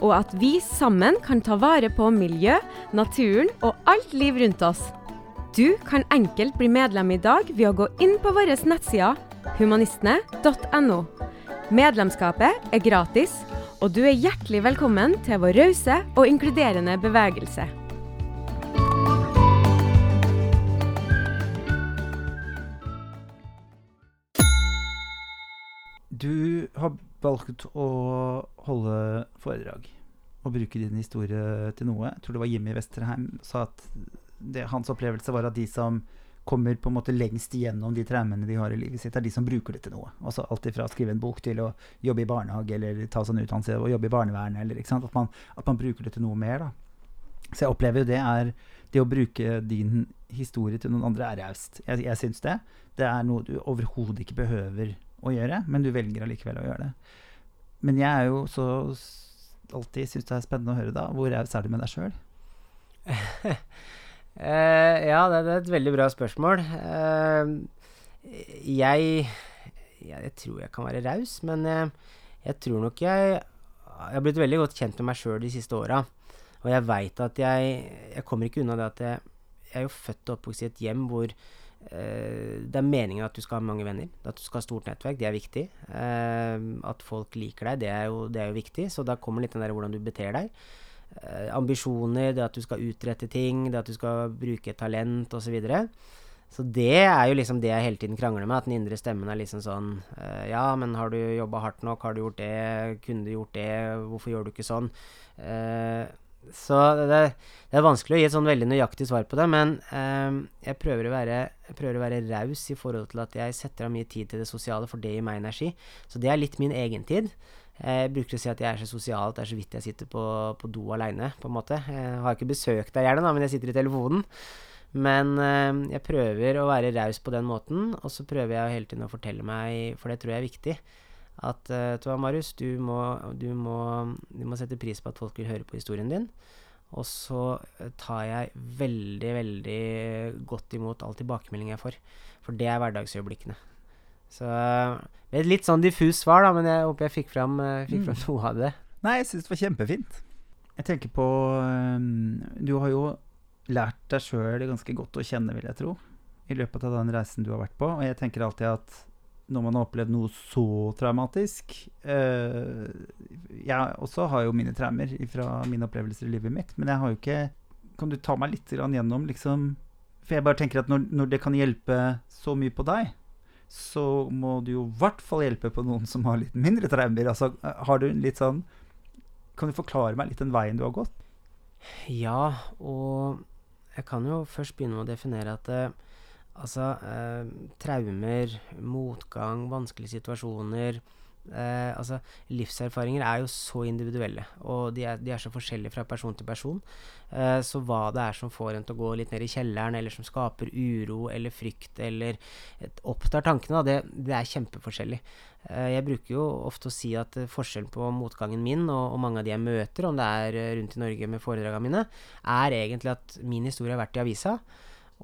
og at vi sammen kan ta vare på miljø, naturen og alt liv rundt oss. Du kan enkelt bli medlem i dag ved å gå inn på våre nettsider humanistene.no. Medlemskapet er gratis, og du er hjertelig velkommen til vår rause og inkluderende bevegelse. Du har valgt å holde foredrag og bruke din historie til noe. Jeg tror det var Jimmy Westerheim sa at det, hans opplevelse var at de som kommer på en måte lengst igjennom de traumene de har i livet sitt, er de som bruker det til noe. Altså Alt ifra å skrive en bok til å jobbe i barnehage eller ta sånn utdannelse og jobbe i barnevernet. Eller, at, man, at, man, bruker det til noe mer. da. Så jeg opplever jo det er Det å bruke din historie til noen andre er raust. Jeg, jeg syns det. Det er noe du overhodet ikke behøver å gjøre, men du velger allikevel å gjøre det. Men jeg er jo så alltid syns det er spennende å høre, da. Hvor raus er du med deg sjøl? uh, ja, det, det, er et veldig bra spørsmål. Uh, jeg, jeg tror jeg kan være raus, men jeg, jeg, tror nok jeg Jeg har blitt veldig godt kjent med meg sjøl de siste åra. Og jeg veit at jeg Jeg kommer ikke unna det at jeg, jeg er jo født og oppvokst i et hjem hvor uh, det er meningen at du skal ha mange venner. At du skal ha stort nettverk. Det er viktig. Eh, at folk liker deg, det er, jo, det er jo viktig. Så da kommer litt den der hvordan du beter deg. Eh, ambisjoner, det at du skal utrette ting, det at du skal bruke talent osv. Så, videre. så det er jo liksom det jeg hele tiden krangler med. At den indre stemmen er liksom sånn Ja, men har du jobba hardt nok? Har du gjort det? Kunne du gjort det? Hvorfor gjør du ikke sånn? Så det, det, er vanskelig å gi et sånn veldig nøyaktig svar på det, men eh, jeg prøver å være, raus i forhold til at jeg setter av mye tid til det sosiale, for det gir meg energi. Så det er litt min egentid. Jeg bruker å si at jeg er så sosial at det er så vidt jeg sitter på, på do aleine, på en måte. Jeg har ikke besøkt deg gjerne, da, men jeg sitter i telefonen. Men øh, jeg prøver å være raus på den måten, og så prøver jeg hele tiden å fortelle meg, for det tror jeg er viktig, at uh, Tua Marius, du må, du, må, du må, sette pris på at folk vil høre på historien din. Og så tar jeg veldig, veldig godt imot all tilbakemelding jeg får. For det er hverdagsøyeblikkene. Så uh, det er et litt sånn diffus svar, da, men jeg håper jeg fikk fram, fikk mm. fram noe av det. Nei, jeg syns det var kjempefint. Jeg tenker på um, Du har jo lært deg sjøl ganske godt å kjenne, vil jeg tro, i løpet av den reisen du har vært på. Og jeg tenker alltid at når man har opplevd noe så traumatisk uh, Jeg også har jo mine traumer fra mine opplevelser i livet mitt, men jeg har jo ikke Kan du ta meg litt gjennom, liksom For jeg bare tenker at når, når, det kan hjelpe så mye på deg, så må du jo i hvert fall hjelpe på noen som har litt mindre traumer. Altså, har du litt sånn Kan du forklare meg litt den veien du har gått? Ja, og jeg kan jo først begynne med å definere at uh, Altså, eh, traumer, motgang, vanskelige situasjoner eh, Altså, livserfaringer er jo så individuelle, og de er, de er så forskjellige fra person til person. Eh, så hva det er som får en til å gå litt ned i kjelleren, eller som skaper uro eller frykt, eller opptar tankene, det, det, er kjempeforskjellig. Eh, jeg bruker jo ofte å si at forskjellen på motgangen min og, og, mange av de jeg møter, om det er eh, rundt i Norge med foredragene mine, er egentlig at min historie har vært i avisa.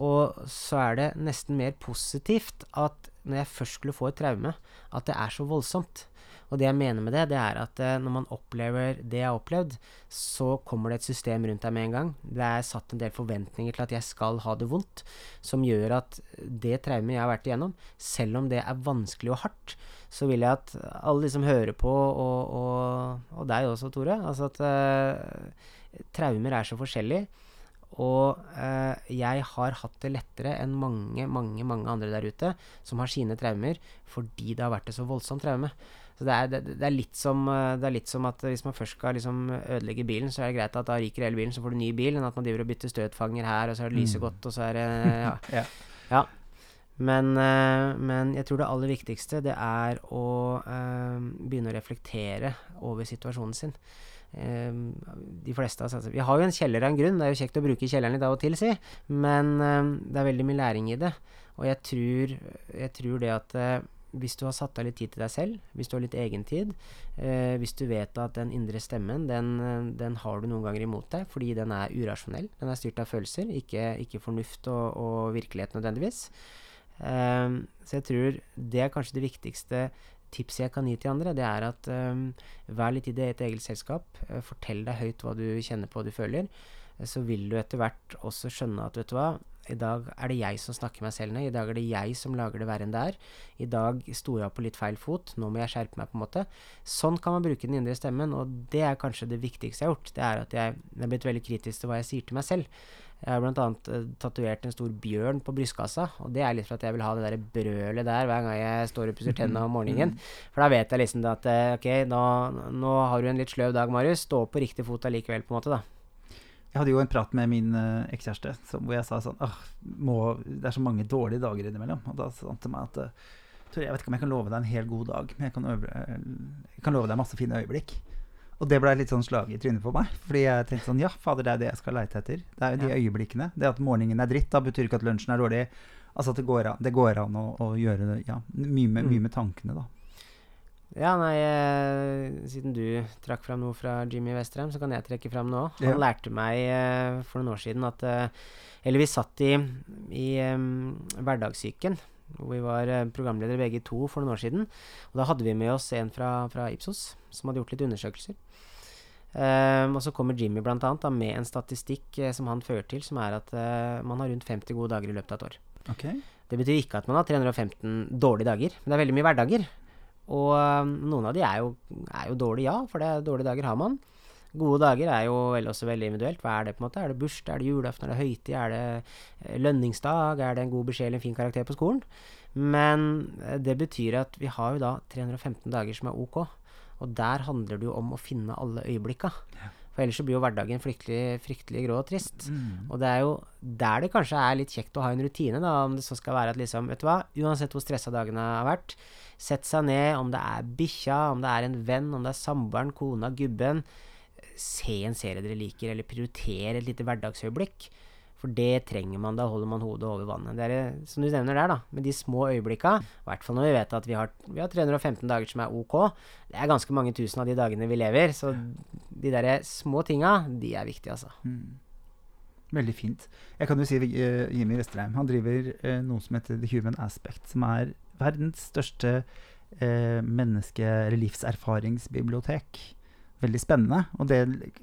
Og så er det nesten mer positivt at når jeg først skulle få et traume, at det er så voldsomt. Og det jeg mener med det, det er at eh, når man opplever det jeg har opplevd, så kommer det et system rundt deg med en gang. Det er satt en del forventninger til at jeg skal ha det vondt, som gjør at det traumet jeg har vært igjennom, selv om det er vanskelig og hardt, så vil jeg at alle liksom hører på, og, og, og deg også, Tore, altså at uh, traumer er så forskjellige. Og eh, jeg har hatt det lettere enn mange, mange mange andre der ute som har sine traumer fordi det har vært et så voldsomt traume. Så det er, det, det, er som, eh, det er, litt som, at hvis man først skal liksom ødelegge bilen, så er det greit at da ryker hele bilen, så får du ny bil, enn at man driver og bytter støtfanger her, og så er det lyset mm. og så er det Ja. ja. ja. Men, eh, men, jeg tror det aller viktigste, det er å eh, begynne å reflektere over situasjonen sin. Ehm, de fleste altså, Vi har jo en kjeller av en grunn, det er jo kjekt å bruke kjelleren litt av og til, si. Men uh, det er veldig mye læring i det. Og jeg tror, jeg tror det at uh, hvis du har satt av litt tid til deg selv, hvis du har litt egentid, uh, hvis du vet at den indre stemmen, den, den, har du noen ganger imot deg fordi den er urasjonell, den er styrt av følelser, ikke, ikke fornuft og, og, virkelighet nødvendigvis. Um, så jeg tror det er kanskje det viktigste tipset jeg kan gi til andre, det er at um, vær litt i det et eget selskap. Uh, fortell deg høyt hva du kjenner på og du føler. Uh, så vil du etter hvert også skjønne at vet du hva, I dag er det jeg som snakker meg selv ned. I dag er det jeg som lager det verre enn det er. I dag sto jeg på litt feil fot. Nå må jeg skjerpe meg, på en måte. Sånn kan man bruke den indre stemmen, og det er kanskje det viktigste jeg har gjort. Det er at jeg, jeg er blitt veldig kritisk til hva jeg sier til meg selv. Jeg har bl.a. Uh, tatovert en stor bjørn på brystkassa. Og det er litt for at jeg vil ha det der brølet der hver gang jeg står og pusser tennene om morgenen. For da vet jeg liksom at uh, ok, nå, nå, har du en litt sløv dag, Marius. Stå på riktig fot allikevel, på en måte, da. Jeg hadde jo en prat med min uh, ekskjæreste hvor jeg sa sånn Åh, må, det er så mange dårlige dager innimellom. Og da sa han til meg at uh, jeg vet ikke om jeg kan love deg en hel god dag, men jeg kan, øve, jeg kan love deg masse fine øyeblikk. Og det ble litt sånn slag i trynet for meg. Fordi jeg tenkte sånn Ja, fader, det er det jeg skal leite etter. Det er jo de ja. øyeblikkene. Det at morgenen er dritt, da betyr ikke at lunsjen er dårlig. Altså at det går an, det går an å, å, gjøre ja, mye, med, mye mm. med tankene, da. Ja, nei, eh, siden du trakk fram noe fra Jimmy Westrheim, så kan jeg trekke fram noe. Han ja. lærte meg eh, for noen år siden at eh, Eller vi satt i, i um, Hverdagssyken, hvor vi var programledere begge to for noen år siden. Og da hadde vi med oss en fra, fra Ipsos som hadde gjort litt undersøkelser. Um, og så kommer Jimmy blant annet da, med en statistikk som han fører til, som er at uh, man har rundt 50 gode dager i løpet av et år. Okay. Det betyr ikke at man har 315 dårlige dager, men det er veldig mye hverdager. Og um, noen av de er jo, er jo dårlige, ja, for det er dårlige dager har man. Gode dager er jo vel også veldig individuelt. Hva er det? på en måte? Er det bursdag, er det julaften, er det høytid, er det eh, lønningsdag, er det en god beskjed eller en fin karakter på skolen? Men eh, det betyr at vi har jo da 315 dager som er ok. Og der handler det jo om å finne alle øyeblikka. Ja. For ellers så blir jo hverdagen fryktelig, fryktelig grå og trist. Mm. Og det er jo der det kanskje er litt kjekt å ha en rutine, da, om det så skal være at liksom, vet du hva, uansett hvor stressa dagene har vært, sett seg ned, om det er bikkja, om det er en venn, om det er samboeren, kona, gubben, se en serie dere liker, eller prioritere et lite hverdagsøyeblikk. For det trenger man, da holder man hodet over vannet. Det er som du nevner der, da, med de små øyeblikka, i hvert fall når vi vet at vi har, vi har 315 dager som er ok. Det er ganske mange tusen av de dagene vi lever, så de der små tinga, de er viktige, altså. Mm. Veldig fint. Jeg kan jo si uh, Jimmy Vesterheim han driver uh, noe som heter The Human Aspect, som er verdens største uh, menneske- eller livserfaringsbibliotek veldig spennende. Og det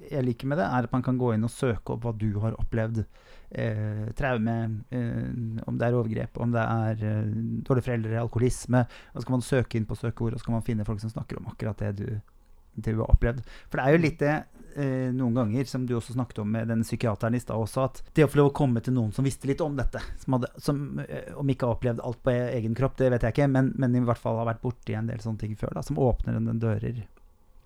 jeg liker med det, er at man kan gå inn og søke opp hva du har opplevd. Eh, traume, eh, om det er overgrep, om det er eh, dårlige foreldre, alkoholisme. Og så kan man søke inn på søkeord, og så kan man finne folk som snakker om akkurat det du, det du har opplevd. For det er jo litt det eh, noen ganger, som du også snakket om med denne psykiateren i stad også, at det å få lov å komme til noen som visste litt om dette, som, hadde, som eh, om ikke har opplevd alt på egen kropp, det vet jeg ikke, men, men i hvert fall har vært borti en del sånne ting før, da, som åpner en dører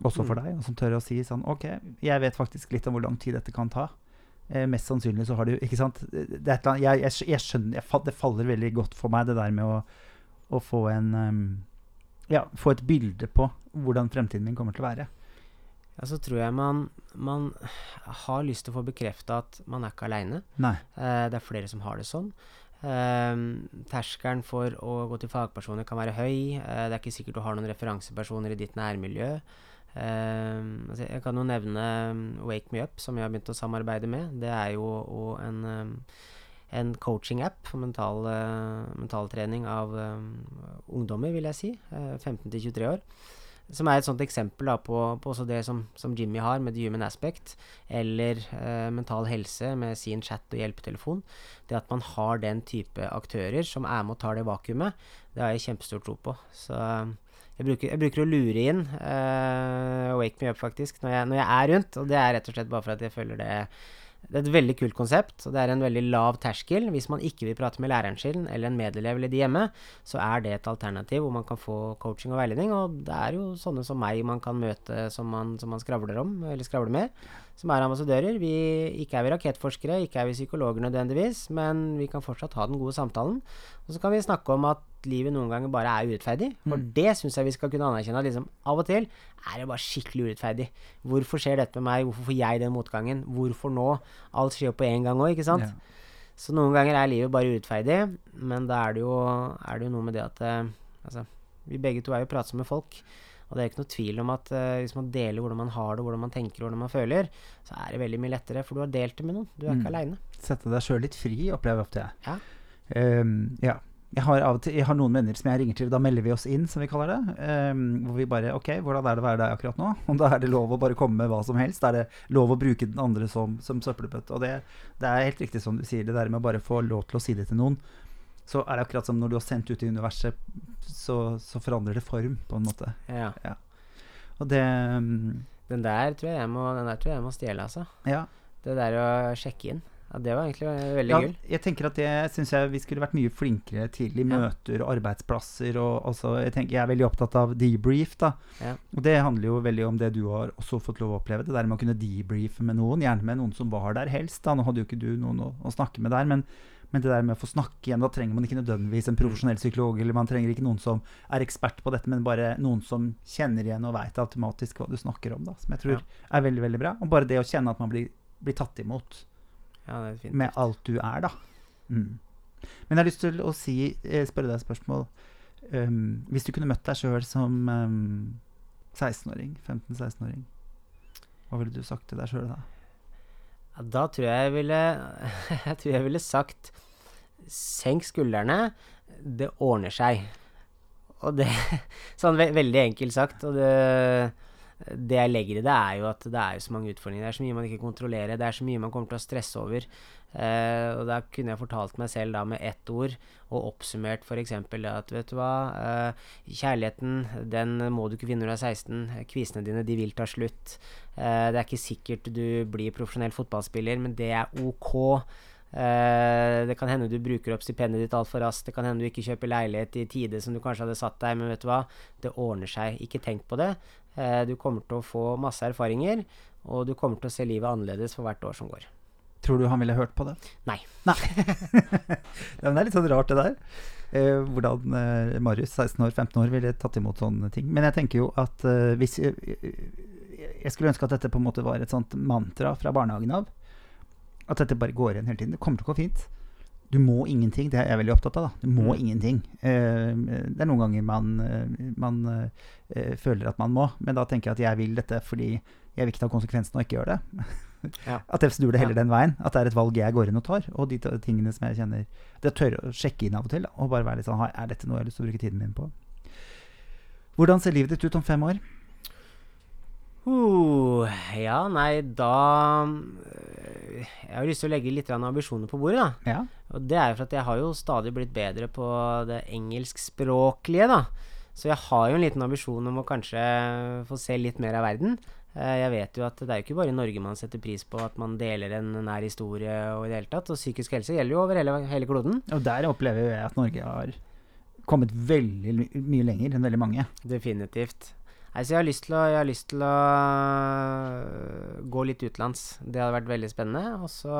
også for mm. deg, og som tør å si sånn OK, jeg vet faktisk litt om hvor lang tid dette kan ta. Eh, mest sannsynlig så har du Ikke sant? Det, jeg, jeg, jeg, skjønner jeg, Det faller veldig godt for meg, det der med å, å få en um, Ja, få et bilde på hvordan fremtiden min kommer til å være. Ja, så tror jeg man, man har lyst til å få bekrefta at man er ikke aleine. Eh, det er flere som har det sånn. Eh, terskelen for å gå til fagpersoner kan være høy. Eh, det er ikke sikkert du har noen referansepersoner i ditt nærmiljø. Uh, altså jeg kan jo nevne um, Wake Me Up, som jeg har begynt å samarbeide med. Det er jo en, um, en coaching-app for mental, uh, mentaltrening av um, ungdommer, vil jeg si. Uh, 15 23 år. Som er et sånt eksempel da, på, på det som, som, Jimmy har med the human aspect, eller eh, mental helse med sin chat og hjelpetelefon. Det at man har den type aktører som er med og tar det vakuumet, det har jeg kjempestor tro på. Så jeg bruker, jeg bruker, å lure inn uh, Wake Me Up, faktisk, når jeg, når jeg, er rundt. Og det er rett og slett bare for at jeg føler det det er et veldig kult konsept, og det er en veldig lav terskel. Hvis man ikke vil prate med læreren sin eller en medelev eller de hjemme, så er det et alternativ hvor man kan få coaching og veiledning. Og det er jo sånne som meg man kan møte som man, som man skravler om, eller skravler med, som er ambassadører. Vi, ikke er vi rakettforskere, ikke er vi psykologer nødvendigvis, men vi kan fortsatt ha den gode samtalen. Og så kan vi snakke om at livet noen ganger bare er urettferdig. For mm. det syns jeg vi skal kunne anerkjenne. At liksom, av og til er det bare skikkelig urettferdig. Hvorfor skjer dette med meg? Hvorfor får jeg den motgangen? Hvorfor nå? Alt skjer jo på en gang òg, ikke sant? Ja. Så noen ganger er livet bare urettferdig, men da er det jo, er det jo noe med det at uh, Altså, vi begge to er jo pratsomme folk. Og det er ikke noe tvil om at uh, hvis man deler hvordan man har det, hvordan man tenker, hvordan man føler, så er det veldig mye lettere, for du har delt det med noen. Du er mm. ikke aleine. Sette deg sjøl litt fri, opplever ofte jeg. Ja. Um, ja. jeg har, til, jeg har noen venner som jeg ringer til, da melder vi oss inn, som vi kaller det. Um, hvor vi bare Ok, hvordan er det å være deg akkurat nå? Og da er det lov å bare komme med hva som helst? Da Er det lov å bruke den andre som, som søppelbøtte? Og det, det, er helt riktig som du sier, det der med å bare få lov til å si det til noen. Så er det akkurat som når du har sendt ut i universet, så, så forandrer det form, på en måte. Ja. ja. Og det um, Den der tror jeg jeg må, den der tror jeg jeg må stjele, altså. Ja. Det der å sjekke inn. Ja, Det var egentlig veldig ja, gull. Jeg tenker at det syns jeg vi skulle vært mye flinkere til i møter og arbeidsplasser. Og altså, jeg, tenker, jeg er veldig opptatt av debrief. da Ja. Og det handler jo veldig om det du har også fått lov å oppleve. Det der med å kunne debrife med noen, gjerne med noen som var der helst. da Nå hadde jo ikke du noen å, å snakke med der, men, men det der med å få snakke igjen, da trenger man ikke nødvendigvis en profesjonell psykolog, eller man trenger ikke noen som er ekspert på dette, men bare noen som kjenner igjen og veit automatisk hva du snakker om, da. Som jeg tror Ja. er veldig, veldig bra. Og bare det å kjenne at man blir, blir tatt imot Ja, det fint. med alt du er, da. Mm. Men jeg har lyst til å si, eh, spørre deg et spørsmål. Um, hvis du kunne møtt deg sjøl som um, 16-åring, 15-16-åring, hva ville du sagt til deg sjøl da? Da tror jeg jeg ville Jeg tror jeg ville sagt Senk skuldrene. Det ordner seg. Og det Sånn ve veldig enkelt sagt. Og det, det jeg legger i det, er jo at det er jo så mange utfordringer. Det er så mye man ikke kontrollerer. Det er så mye man kommer til å stresse over. Eh, og da kunne jeg fortalt meg selv da med ett ord, og oppsummert f.eks. at vet du hva, eh, kjærligheten den må du ikke vinne når du er 16. Kvisene dine de vil ta slutt. Eh, det er ikke sikkert du blir profesjonell fotballspiller, men det er ok. Uh, det kan hende du bruker opp stipendet ditt altfor raskt. Det kan hende du ikke kjøper leilighet i tide som du kanskje hadde satt deg, men vet du hva, det ordner seg. Ikke tenk på det. Eh, du kommer til å få masse erfaringer, og du kommer til å se livet annerledes for hvert år som går. Tror du han ville hørt på det? Nei. Nei. ja, men det er litt sånn rart, det der. Eh, hvordan eh, Marius, 16 år, 15 år, ville tatt imot sånne ting. Men jeg tenker jo at eh, hvis jeg, jeg skulle ønske at dette på en måte var et sånt mantra fra barnehagen av. At dette bare går igjen hele tiden. Det kommer til å gå fint. Du må ingenting. Det er jeg veldig opptatt av. da. Du må Mm. ingenting. Eh, det er noen ganger man, eh, man eh, føler at man må, men da tenker jeg at jeg vil dette fordi jeg vil ikke ta konsekvensen og ikke gjøre det. Ja. At jeg snur det heller Ja. den veien. At det er et valg jeg går inn og tar. Og de tingene som jeg kjenner Det å tørre å sjekke inn av og til. da, Og bare være litt sånn Er dette noe jeg har lyst til å bruke tiden min på? Hvordan ser livet ditt ut om fem år? Uh, ja, nei, da Jeg har lyst til å legge litt ambisjoner på bordet, da. Ja. Og det er jo for at jeg har jo stadig blitt bedre på det engelskspråklige, da. Så jeg har jo en liten ambisjon om å kanskje få se litt mer av verden. Eh, Jeg vet jo at det er jo ikke bare i Norge man setter pris på at man deler en nær historie og i det hele tatt. Og psykisk helse gjelder jo over hele, hele kloden. Og der opplever jeg at Norge har kommet veldig mye lenger enn veldig mange. Definitivt. Nei, så jeg har lyst til å, jeg har lyst til å øh, gå litt utenlands. Det hadde vært veldig spennende. Og så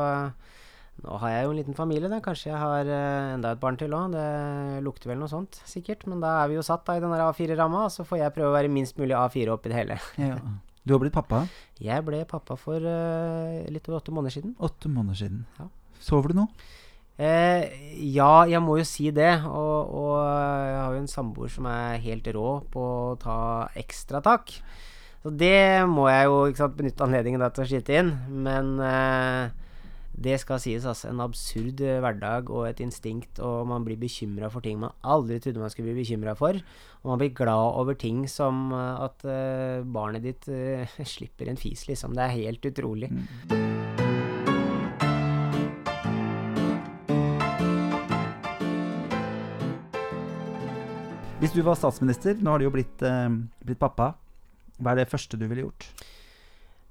Nå har jeg jo en liten familie, da. Kanskje jeg har øh, enda et barn til òg. Det lukter vel noe sånt, sikkert. Men da er vi jo satt da i den A4-ramma, og så får jeg prøve å være minst mulig A4 oppi det hele. Ja. Du har blitt pappa Jeg ble pappa for uh, litt over åtte måneder siden. åtte måneder siden. Ja. Sover du nå? Eh, ja, jeg må jo si det. Og, og jeg har jo en samboer som er helt rå på å ta ekstratak. Så det må jeg jo sant, benytte anledningen til å skyte inn. Men eh, det skal sies, altså. En absurd hverdag og et instinkt, og man blir bekymra for ting man aldri trodde man skulle bli bekymra for. Og man blir glad over ting som eh, at eh, barnet ditt eh, slipper en fis, liksom. Det er helt utrolig. Hvis du var statsminister, nå har du jo blitt, eh, blitt pappa, hva er det første du ville gjort?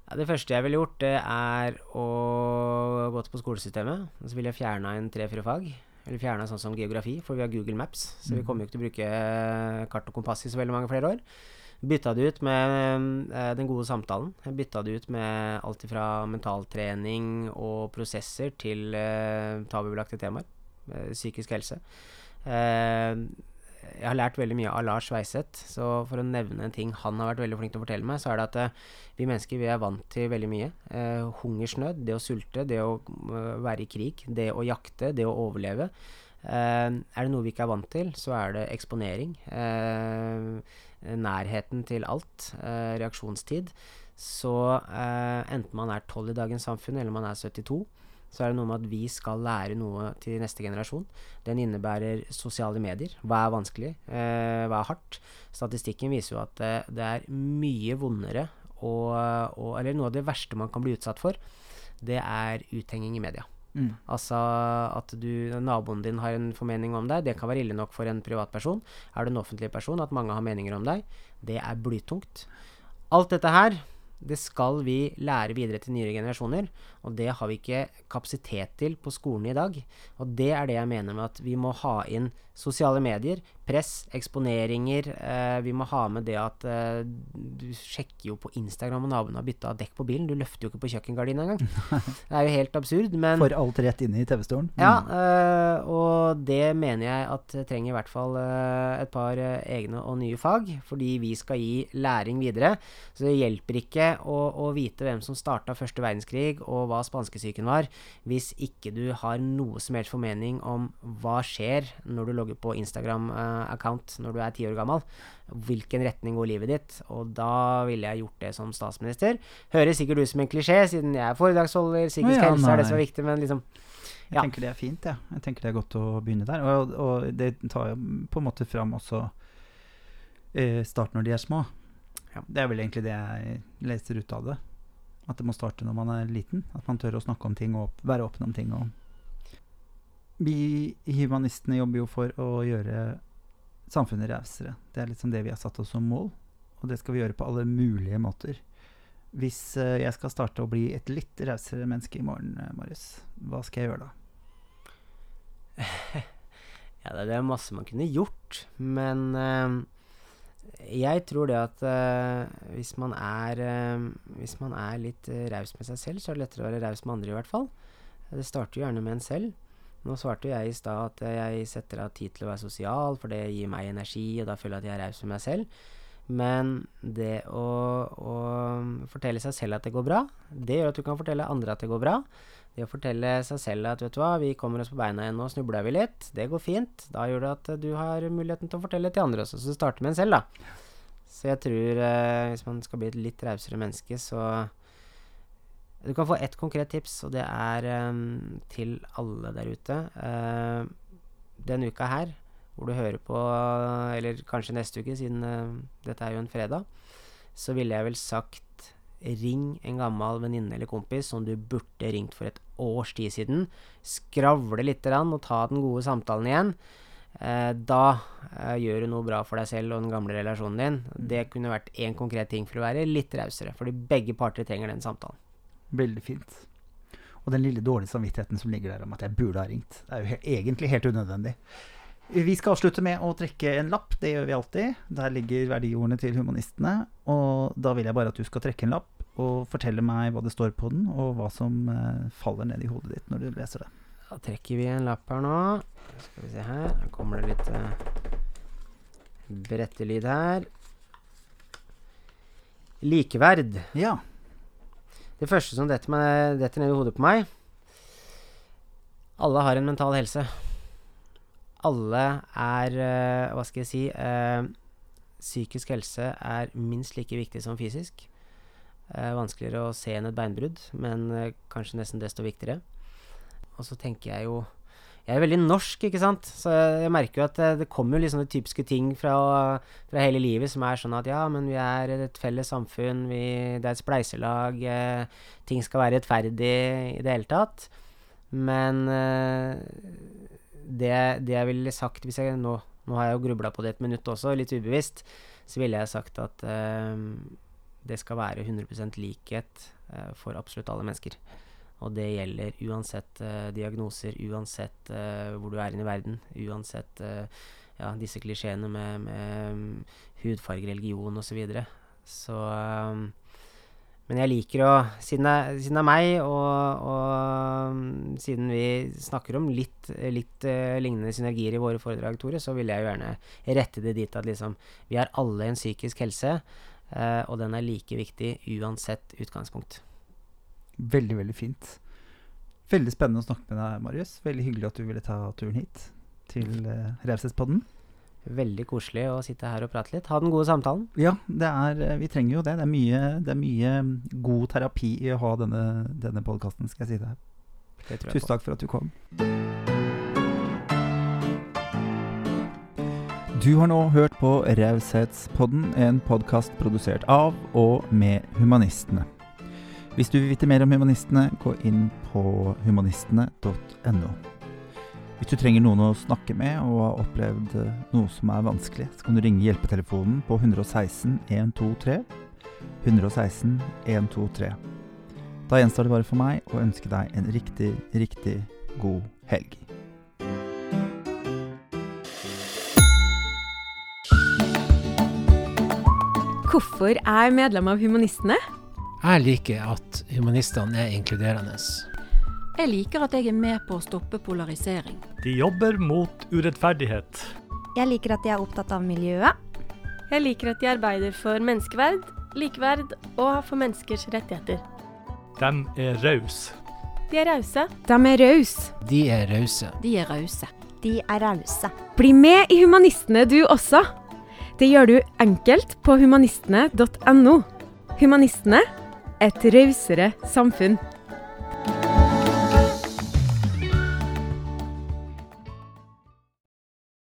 Ja, det første jeg ville gjort, det er å gått på skolesystemet. Og så ville jeg fjerna en tre-fire fag. Eller fjerna sånn som geografi, for vi har Google Maps. Så vi Mhm. kommer jo ikke til å bruke kart og kompass i så veldig mange flere år. Bytta det ut med eh, den gode samtalen. Jeg bytta det ut med alt fra mentaltrening og prosesser til eh, tabubelagte temaer. Eh, psykisk helse. Eh, jeg har lært veldig mye av Lars Weiseth, så for å nevne en ting han har vært veldig flink til å fortelle meg, så er det at eh, vi mennesker vi er vant til veldig mye. Eh, hungersnød, det å sulte, det å eh, være i krig, det å jakte, det å overleve. Eh, er det noe vi ikke er vant til, så er det eksponering. Eh, nærheten til alt. Reaksjonstid. Så enten man er 12 i dagens samfunn, eller man er 72, så er det noe med at vi skal lære noe til neste generasjon. Den innebærer sosiale medier. Hva er vanskelig? Eh, hva er hardt? Statistikken viser jo at det, det er mye vondere og, og, Eller noe av det verste man kan bli utsatt for, det er uthenging i media. Mm. Altså at du, naboen din har en formening om deg, det kan være ille nok for en privatperson. Er du en offentlig person, at mange har meninger om deg, det er blytungt. Alt dette her, det skal vi lære videre til nye generasjoner, og det har vi ikke kapasitet til på skolen i dag. Og det er det jeg mener med at vi må ha inn sosiale medier, press, eksponeringer. Eh, vi må ha med det at eh, du sjekker jo på Instagram om naboen har bytta dekk på bilen. Du løfter jo ikke på kjøkkengardina engang. det er jo helt absurd, men For alt rett inn i TV-stolen. Mm. ja, eh, og det mener jeg at trenger i hvert fall øh, et par øh, egne og nye fag, fordi vi skal gi læring videre. Så det hjelper ikke å, å vite hvem som starta første verdenskrig og hva spanskesyken var, hvis ikke du har noe som helst formening om hva skjer når du logger på Instagram-account når du er ti år gammel. Hvilken retning går livet ditt? Og da ville jeg gjort det som statsminister. Høres sikkert ut som en klisjé, siden jeg er foredragsholder, psykisk ja, helse er det som er viktig, men liksom Jeg Ja. tenker det er fint, ja. Jeg tenker det er godt å begynne der. Og, og det tar jo på en måte fram også eh, start når de er små. Ja. Det er vel egentlig det jeg leser ut av det. At det må starte når man er liten. At man tør å snakke om ting og opp, være åpen om ting. Og vi humanistene jobber jo for å gjøre samfunnet rausere. Det er liksom det vi har satt oss som mål, og det skal vi gjøre på alle mulige måter. Hvis eh, jeg skal starte å bli et litt rausere menneske i morgen, eh, Marius, hva skal jeg gjøre da? Ja, det, er masse man kunne gjort, men uh, jeg tror det at uh, hvis man er uh, Hvis man er litt raus med seg selv, så er det lettere å være raus med andre, i hvert fall. Det starter jo gjerne med en selv. Nå svarte jo jeg i stad at jeg setter av tid til å være sosial, for det gir meg energi, og da føler jeg at jeg er raus med meg selv. Men det å, å fortelle seg selv at det går bra, det gjør at du kan fortelle andre at det går bra. Det å fortelle seg selv at vet du hva, vi kommer oss på beina igjen, nå snubla vi litt, det går fint. Da gjør det at du har muligheten til å fortelle til andre også. Så det starter med en selv, da. Så jeg tror eh, hvis man skal bli et litt rausere menneske, så Du kan få ett konkret tips, og det er um, til alle der ute. Uh, denne uka her, hvor du hører på, eller kanskje neste uke, siden uh, dette er jo en fredag, så ville jeg vel sagt Ring en gammel venninne eller kompis som du burde ringt for et års tid siden. Skravle litt grann, og ta den gode samtalen igjen. Uh, da uh, gjør du noe bra for deg selv og den gamle relasjonen din. Det kunne vært én konkret ting for å være litt rausere, fordi begge parter trenger den samtalen. Veldig fint. Og den lille dårlige samvittigheten som ligger der om at jeg burde ha ringt. Det er jo helt, egentlig helt unødvendig. Vi skal avslutte med å trekke en lapp. Det gjør vi alltid. Der ligger verdiordene til humanistene. Og da vil jeg bare at du skal trekke en lapp og fortelle meg hva det står på den, og hva som eh, faller ned i hodet ditt når du leser det. Da trekker vi en lapp her nå. Skal vi se her. Her kommer det litt uh, brettelyd her. Likeverd. Ja. Det første som detter, meg, detter ned i hodet på meg Alle har en mental helse. Alle er eh, Hva skal jeg si eh, Psykisk helse er minst like viktig som fysisk. Eh, vanskeligere å se enn et beinbrudd, men kanskje nesten desto viktigere. Og så tenker jeg jo Jeg er veldig norsk, ikke sant? Så jeg, merker jo at det, det kommer jo litt sånne typiske ting fra, fra hele livet som er sånn at ja, men vi er et felles samfunn, vi, det er et spleiselag, eh, ting skal være rettferdig i det hele tatt. Men eh, det, det jeg ville sagt hvis jeg nå, nå har jeg jo grubla på det et minutt også, litt ubevisst, så ville jeg sagt at eh, det skal være 100 likhet eh, for absolutt alle mennesker. Og det gjelder uansett uh, diagnoser, uansett uh, hvor du er i verden, uansett uh, ja, disse klisjeene med, med um, hudfarge, religion osv. Så, videre. så um, Men jeg liker å Siden det, er- meg, og, og um, siden vi snakker om litt, litt lignende synergier i våre foredrag, Tore, så vil jeg jo gjerne rette det dit at liksom Vi har alle en psykisk helse, og den er like viktig uansett utgangspunkt. Veldig, veldig fint. Veldig spennende å snakke med deg, Marius. Veldig hyggelig at du ville ta turen hit til uh, Raushetspodden. Veldig koselig å sitte her og prate litt. Ha den gode samtalen. Ja, det er, eh, vi trenger jo det. Det er mye, det er mye god terapi i å ha denne, denne podkasten, skal jeg si jeg Tusen takk for at du kom. Du har nå hørt på Raushetspodden, en podkast produsert av og med Humanistene. Hvis du vil vite mer om Humanistene, gå inn på humanistene.no. Hvis du trenger noen å snakke med og har opplevd eh, noe som er vanskelig, så kan du ringe hjelpetelefonen på 116 123. 116 123. Da gjenstår det bare for meg å ønske deg en riktig, riktig god helg. Hvorfor er medlem av Humanistene? Jeg liker at humanistene er inkluderende. Jeg liker at jeg er med på å stoppe polarisering. De jobber mot urettferdighet. Jeg liker at de er opptatt av miljøet. Jeg liker at de arbeider for menneskeverd, likeverd og for menneskers rettigheter. De er rause. De er rause. De er rause. De er rause. De er rause. De er rause. Bli med i Humanistene du også. Det gjør du enkelt på humanistene.no. Humanistene et rausere samfunn.